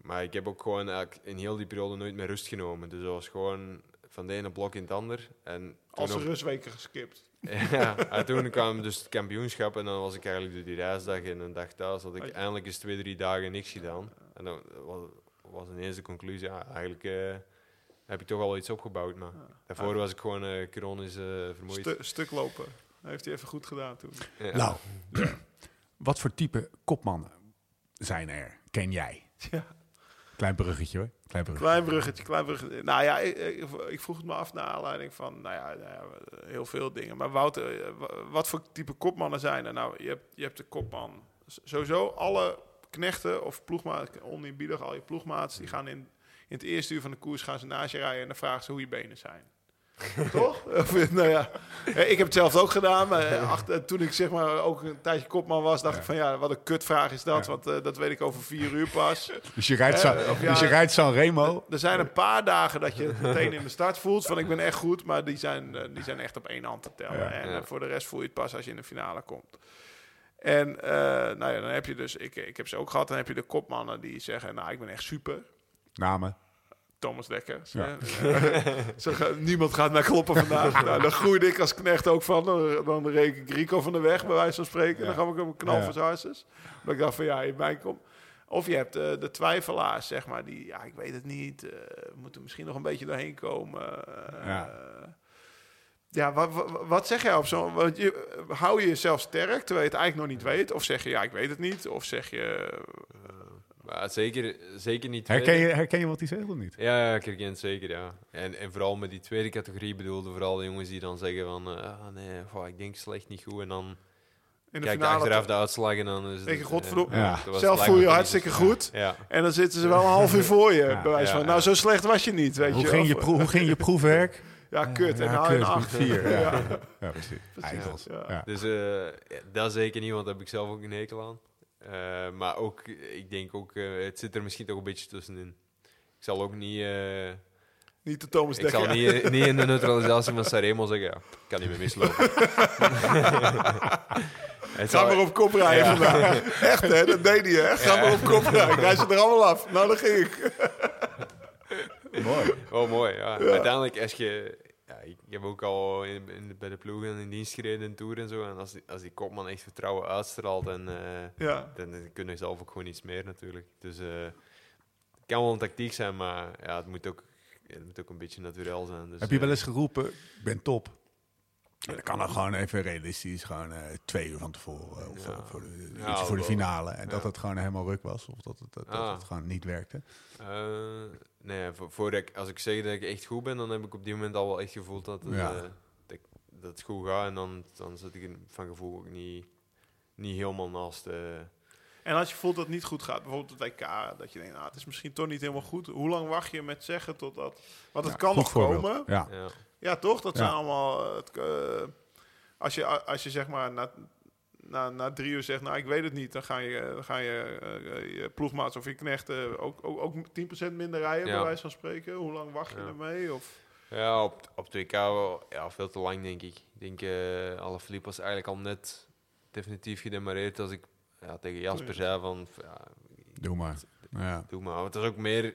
Maar ik heb ook gewoon eigenlijk in heel die periode nooit meer rust genomen. Dus dat was gewoon van de ene blok in het ander. En Als een rustweken geskipt. (laughs) ja, en toen kwam dus het kampioenschap en dan was ik eigenlijk door die reisdag en een dag thuis. Had ik je- eindelijk eens twee, drie dagen niks gedaan. En dan was, was ineens de conclusie, ja, eigenlijk eh, heb ik toch al iets opgebouwd. Maar daarvoor was ik gewoon eh chronisch eh, vermoeid. Stu- stuk lopen. Heeft hij even goed gedaan toen. Ja. Nou, wat voor type kopmannen zijn er? Ken jij? Ja. Klein bruggetje hoor. Klein bruggetje. Klein bruggetje, klein bruggetje. Nou ja, ik, ik, vroeg het me af naar aanleiding van, nou ja, nou ja, heel veel dingen. Maar Wouter, eh, wa- wat voor type kopmannen zijn er? Nou, je hebt, je hebt de kopman. Sowieso alle knechten of ploegmaat, oneerbiedig al je ploegmaats, die gaan in, in het eerste uur van de koers gaan ze naast je rijden en dan vragen ze hoe je benen zijn. Toch? (laughs) Of, nou ja, eh, ik heb het zelf ook gedaan. Maar eh, achter, toen ik zeg maar ook een tijdje kopman was, dacht Ja. ik van ja, wat een kutvraag is dat. Ja. Want eh, dat weet ik over vier uur pas. Dus je rijdt, Eh, San, of ja, dus je rijdt San Remo. Er zijn een paar dagen dat je het meteen in de start voelt van ik ben echt goed, maar die zijn, die zijn echt op één hand te tellen. Ja. En Ja. voor de rest voel je het pas als je in de finale komt. En eh, nou ja, dan heb je dus, ik, ik heb ze ook gehad, dan heb je de kopmannen die zeggen, nou ik ben echt super. Namen. Thomas Dekker. Ja. (laughs) Zo ga- niemand gaat mij kloppen vandaag. (laughs) nou, daar groeide ik als knecht ook van. Dan, dan reed ik Rico van de weg, bij wijze van spreken. Dan gaf ik hem een knal voor zijn. Dat ik dacht van, ja, in mij komt... Of je hebt eh, de twijfelaars, zeg maar, die, ja, ik weet het niet. we moeten misschien nog een beetje doorheen komen. eh, Ja. ja, wat, wat, wat zeg jij op zo'n... want je- Hou je jezelf sterk, terwijl je het eigenlijk nog niet weet? Of zeg je, ja, ik weet het niet? Of zeg je... Maar zeker, zeker niet Herken je, herken je wat hij zegt of niet? Ja, ja, ik herken het zeker, ja. En, en vooral met die tweede categorie bedoelde vooral de jongens die dan zeggen van... eh, ah, nee, goh, ik denk slecht niet goed. En dan In de kijk je finale achteraf de uitslag en dan is het... Denk je, godverdomme. Ja. dat was Zelf voel je hartstikke goed. Ja, En dan zitten ze wel een half uur voor je, Ja. bij wijze Ja, van. ja. Nou, zo slecht was je niet, weet Hoe je. ging je, hoe ging je proefwerk? (laughs) Ja, kut. En je een acht. vier, ja. Precies. Ja. dus eh, ja, dat zeker niet, want daar heb ik zelf ook een hekel aan. Eh, maar ook, ik denk ook, eh, het zit er misschien toch een beetje tussenin. Ik zal ook niet... eh, Niet de Thomas ik zal niet, niet in de neutralisatie van Sanremo zeggen, ja, ik kan niet meer mislopen. (laughs) Ga zal- maar op kop rijden vandaag. Echt, hè? Dat deed hij, hè? Ga Ja. maar op kop rijden. Ik rij ze er allemaal af. Nou, dan ging ik. Mooi. Oh, mooi. Ja. Uiteindelijk, als je... Ja, ik heb ook al in, in- bij de ploegen in dienst gereden in Tour en zo. En als die, als die kopman echt vertrouwen uitstraalt, en, eh, Ja. dan, dan kun je zelf ook gewoon iets meer natuurlijk. Dus eh, het kan wel een tactiek zijn, maar ja, het, moet ook, het moet ook een beetje natuurlijk zijn. Dus, Heb je wel eh, eens geroepen, ik ben top. Dan kan dan gewoon even realistisch, gewoon eh, twee uur van tevoren. Of Ja. eh, voor, de, Ja, iets voor de finale. En dat het gewoon helemaal ruk was. Of dat het, dat, dat Ah. het gewoon niet werkte. Eh, nee, voor, voordat ik, als ik zeg dat ik echt goed ben, dan heb ik op die moment al wel echt gevoeld dat, het, Ja. eh, dat, ik- dat het goed gaat. En dan, dan zit ik van gevoel ook niet, niet helemaal naast. eh. En als je voelt dat het niet goed gaat, bijvoorbeeld het WK, dat je denkt, nou, het is misschien toch niet helemaal goed. Hoe lang wacht je met zeggen totdat... Want het Ja, kan nog voorbeeld. komen. Ja. ja. Ja, toch? Dat Ja. zijn allemaal... eh, Het, eh, als, je, als je zeg maar na, na, na drie uur zegt, nou, ik weet het niet, dan ga je, dan ga je, eh, je ploegmaats of je knechten ook, ook, ook 10% minder rijden, Ja. bij wijze van spreken. Hoe lang wacht je ermee? Of, Ja, op, op 2K wel ja, veel te lang, denk ik. Ik denk, eh alle Philippe was eigenlijk al net definitief gedemareerd als ik ja, tegen Jasper zei van, ja, Doe maar. Ja. doe maar. Het was ook meer...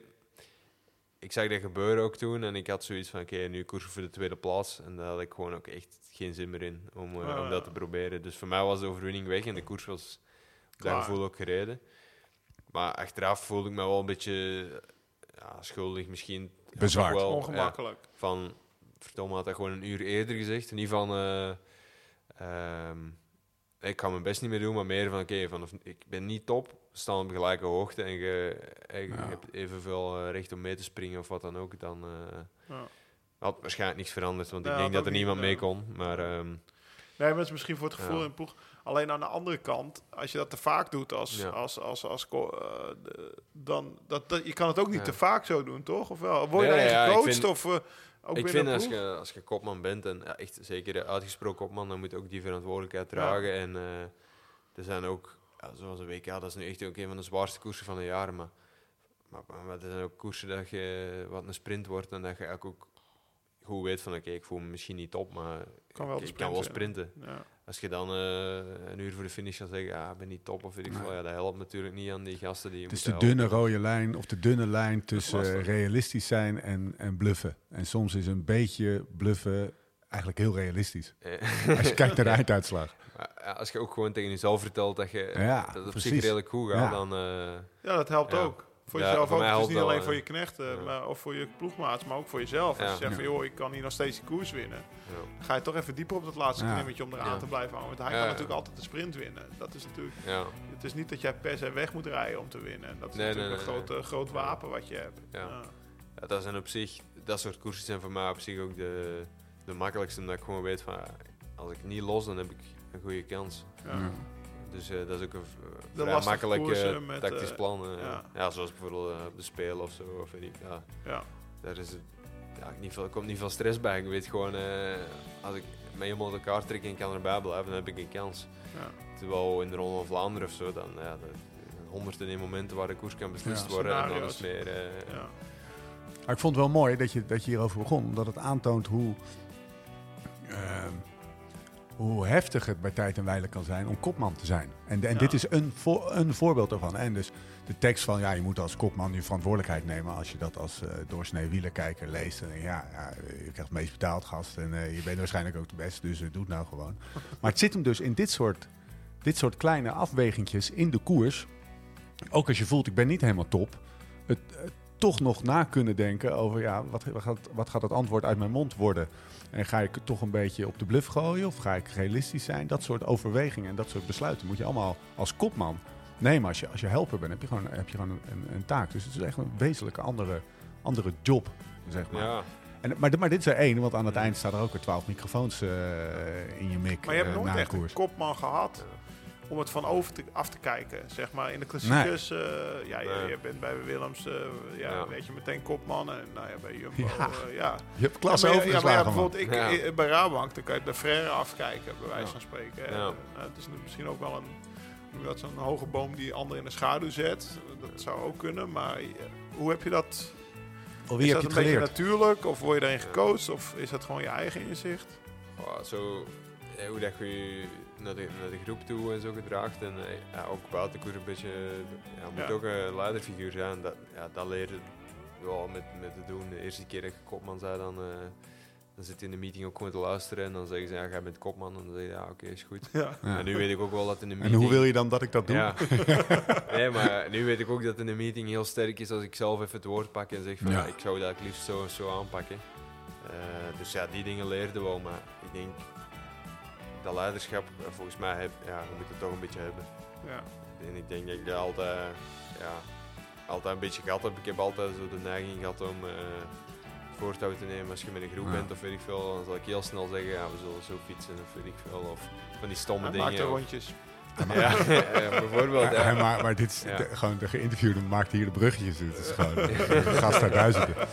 Ik zag dat gebeuren ook toen en ik had zoiets van, oké, nu koersen voor de tweede plaats. En daar had ik gewoon ook echt geen zin meer in om, eh, Ah. om dat te proberen. Dus voor mij was de overwinning weg en de koers was op dat Klaar. gevoel ook gereden. Maar achteraf voelde ik me wel een beetje ja, schuldig misschien. Ja, Bezwaard. wel, ja, ongemakkelijk. van verdomme had dat gewoon een uur eerder gezegd. Niet van eh, ehm, ik kan mijn best niet meer doen, maar meer van oké, vanaf ik ben niet top, staan op gelijke hoogte en je, en je Ja. hebt evenveel eh, recht om mee te springen of wat dan ook, dan eh, Ja. had waarschijnlijk niks veranderd, want Ja, ik denk dat er niemand niet, mee kon. Maar ehm, Nee, maar het is misschien voor het gevoel Ja. in de ploeg. Alleen aan de andere kant, als je dat te vaak doet als, Ja. als, als, als, eh, dan dat, dat, je kan het ook niet Ja. te vaak zo doen, toch? Of wel? Word je Nee, gecoacht vind- of eh, ook ik vind als je, als je kopman bent, en ja, echt zeker de uitgesproken kopman, dan moet je ook die verantwoordelijkheid dragen. En eh, er zijn ook, ja, zoals een WK, dat is nu echt ook een van de zwaarste koersen van de jaren. Maar, maar, maar er zijn ook koersen dat je wat een sprint wordt en dat je eigenlijk ook goed weet van oké, ik voel me misschien niet top, maar Kan ik, kan wel sprint sprinten. Ja. Als je dan eh, een uur voor de finish gaat zeggen, ja, ik ben niet top of weet ik veel, ja, dat helpt natuurlijk niet aan die gasten die je Het is de dunne helpen. rode lijn of de dunne lijn tussen realistisch zijn en, en bluffen. En soms is een beetje bluffen eigenlijk heel realistisch. Als je kijkt naar de (laughs) einduitslag. ja, als je ook gewoon tegen jezelf vertelt dat, je, Ja, dat het op precies. zich redelijk goed gaat, Ja. dan... eh, ja, dat helpt Ja. ook. Voor Ja, jezelf voor ook. Het is niet alleen voor je knechten ja. maar, of voor je ploegmaats, maar ook voor jezelf. Als Ja. je zegt van, joh, ik kan hier nog steeds die koers winnen. ja. Dan ga je toch even dieper op dat laatste Ja. knimmetje om eraan Ja. te blijven hangen. Want hij Ja, kan ja. natuurlijk altijd de sprint winnen. Dat is natuurlijk... Ja, Het is niet dat jij per se weg moet rijden om te winnen. En dat is Nee, natuurlijk nee, een nee, groot, groot wapen wat je hebt. Ja. Ja. ja, dat zijn op zich, dat soort koersen zijn voor mij op zich ook de, de makkelijkste, omdat ik gewoon weet van, als ik niet los, dan heb ik een goede kans. Ja. Dus eh, dat is ook een De vrij makkelijk eh, met, tactisch eh, plan. eh. ja. ja. zoals bijvoorbeeld eh, op de Spelen of zo, of weet ik, ja, Ja. daar is het, ja, niet veel, er komt niet veel stress bij. Ik weet gewoon, eh, als ik me helemaal uit elkaar trek en kan erbij blijven, dan heb ik een kans. Ja. Terwijl in de Ronde van Vlaanderen of zo, dan ja, honderden in momenten waar de koers kan beslist Ja. worden. En dan is Scenario's. het meer... eh, Ja. Maar ik vond het wel mooi dat je, dat je hierover begon. Omdat het aantoont hoe, ehm, hoe heftig het bij tijd en wijle kan zijn om kopman te zijn. En, en Ja. dit is een, een voorbeeld daarvan. En dus de tekst van ja, je moet als kopman je verantwoordelijkheid nemen. Als je dat als eh doorsnee wielerkijker leest. Dan denk je, ja, ja, je krijgt het meest betaald gast. En eh, je bent waarschijnlijk ook de beste, dus eh, doe het nou gewoon. (laughs) Maar het zit hem dus in dit soort, dit soort kleine afwegingjes in de koers. Ook als je voelt, ik ben niet helemaal top. Het, het toch nog na kunnen denken over ja, wat, wat, gaat, wat gaat het antwoord uit mijn mond worden? En ga ik het toch een beetje op de bluff gooien of ga ik realistisch zijn? Dat soort overwegingen en dat soort besluiten moet je allemaal als kopman nemen. Als je, als je helper bent, heb je gewoon, heb je gewoon een, een, taak. Dus het is echt een wezenlijke andere, andere job, zeg maar. ja, En, maar, maar dit is er één, want aan het eind staan er ook weer twaalf microfoons eh, in je mik Maar je hebt eh, nooit echt een kopman gehad om het van over te, af te kijken. Zeg maar in de klassiekers, eh, ja, je, Nee. je bent bij Willems, eh, ja, Ja. weet je, meteen kopman. En nou ja, bij Jumbo, Ja. eh, ja. Je hebt klasse ja, maar, maar bijvoorbeeld ik, Ja. bij Rabank, dan kan je de Frère afkijken, bij wijze Ja. van spreken. Ja. En, het is misschien ook wel een, dat zo'n hoge boom die ander in de schaduw zet. Dat zou ook kunnen, maar hoe heb je dat? Voor wie is heb dat je een beetje geleerd? natuurlijk, of word je daarin gecoacht, of is dat gewoon je eigen inzicht? Goh, zo, hoe dat je je naar de, naar de groep toe en zo gedraagt. En eh, ja, ook buiten koers een beetje, ja, moet Ja. ook een leiderfiguur zijn. Dat, ja, dat leer je wel met, met te doen. De eerste keer dat je kopman zei, dan, eh, dan zit je in de meeting ook gewoon te luisteren. En dan zeggen ze, ja, jij bent kopman. En dan zeg je, ja, oké, is goed. Ja. Ja. En nu weet ik ook wel dat in de En meeting... hoe wil je dan dat ik dat doe? Ja. (laughs) nee, maar nu weet ik ook dat in de meeting heel sterk is als ik zelf even het woord pak en zeg van ik zou dat liefst zo, zo aanpakken. Eh, dus ja, die dingen leerde wel, maar ik denk dat leiderschap, eh, volgens mij, heb, ja, je moet het toch een beetje hebben. Ja. En ik denk dat ik dat altijd, ja, altijd een beetje gehad heb. Ik heb altijd zo de neiging gehad om eh voortouw te nemen als je met een groep Ja. bent of weet ik veel. Dan zal ik heel snel zeggen, ja, we zullen zo fietsen of weet ik veel. Of van die stomme Hij dingen. er of- rondjes. ja, (laughs) ja, bijvoorbeeld. Ja, Ja. maar dit is Ja. de- gewoon de geïnterviewde maakt hier de bruggetjes. Het is gewoon een gast duizenden. (laughs)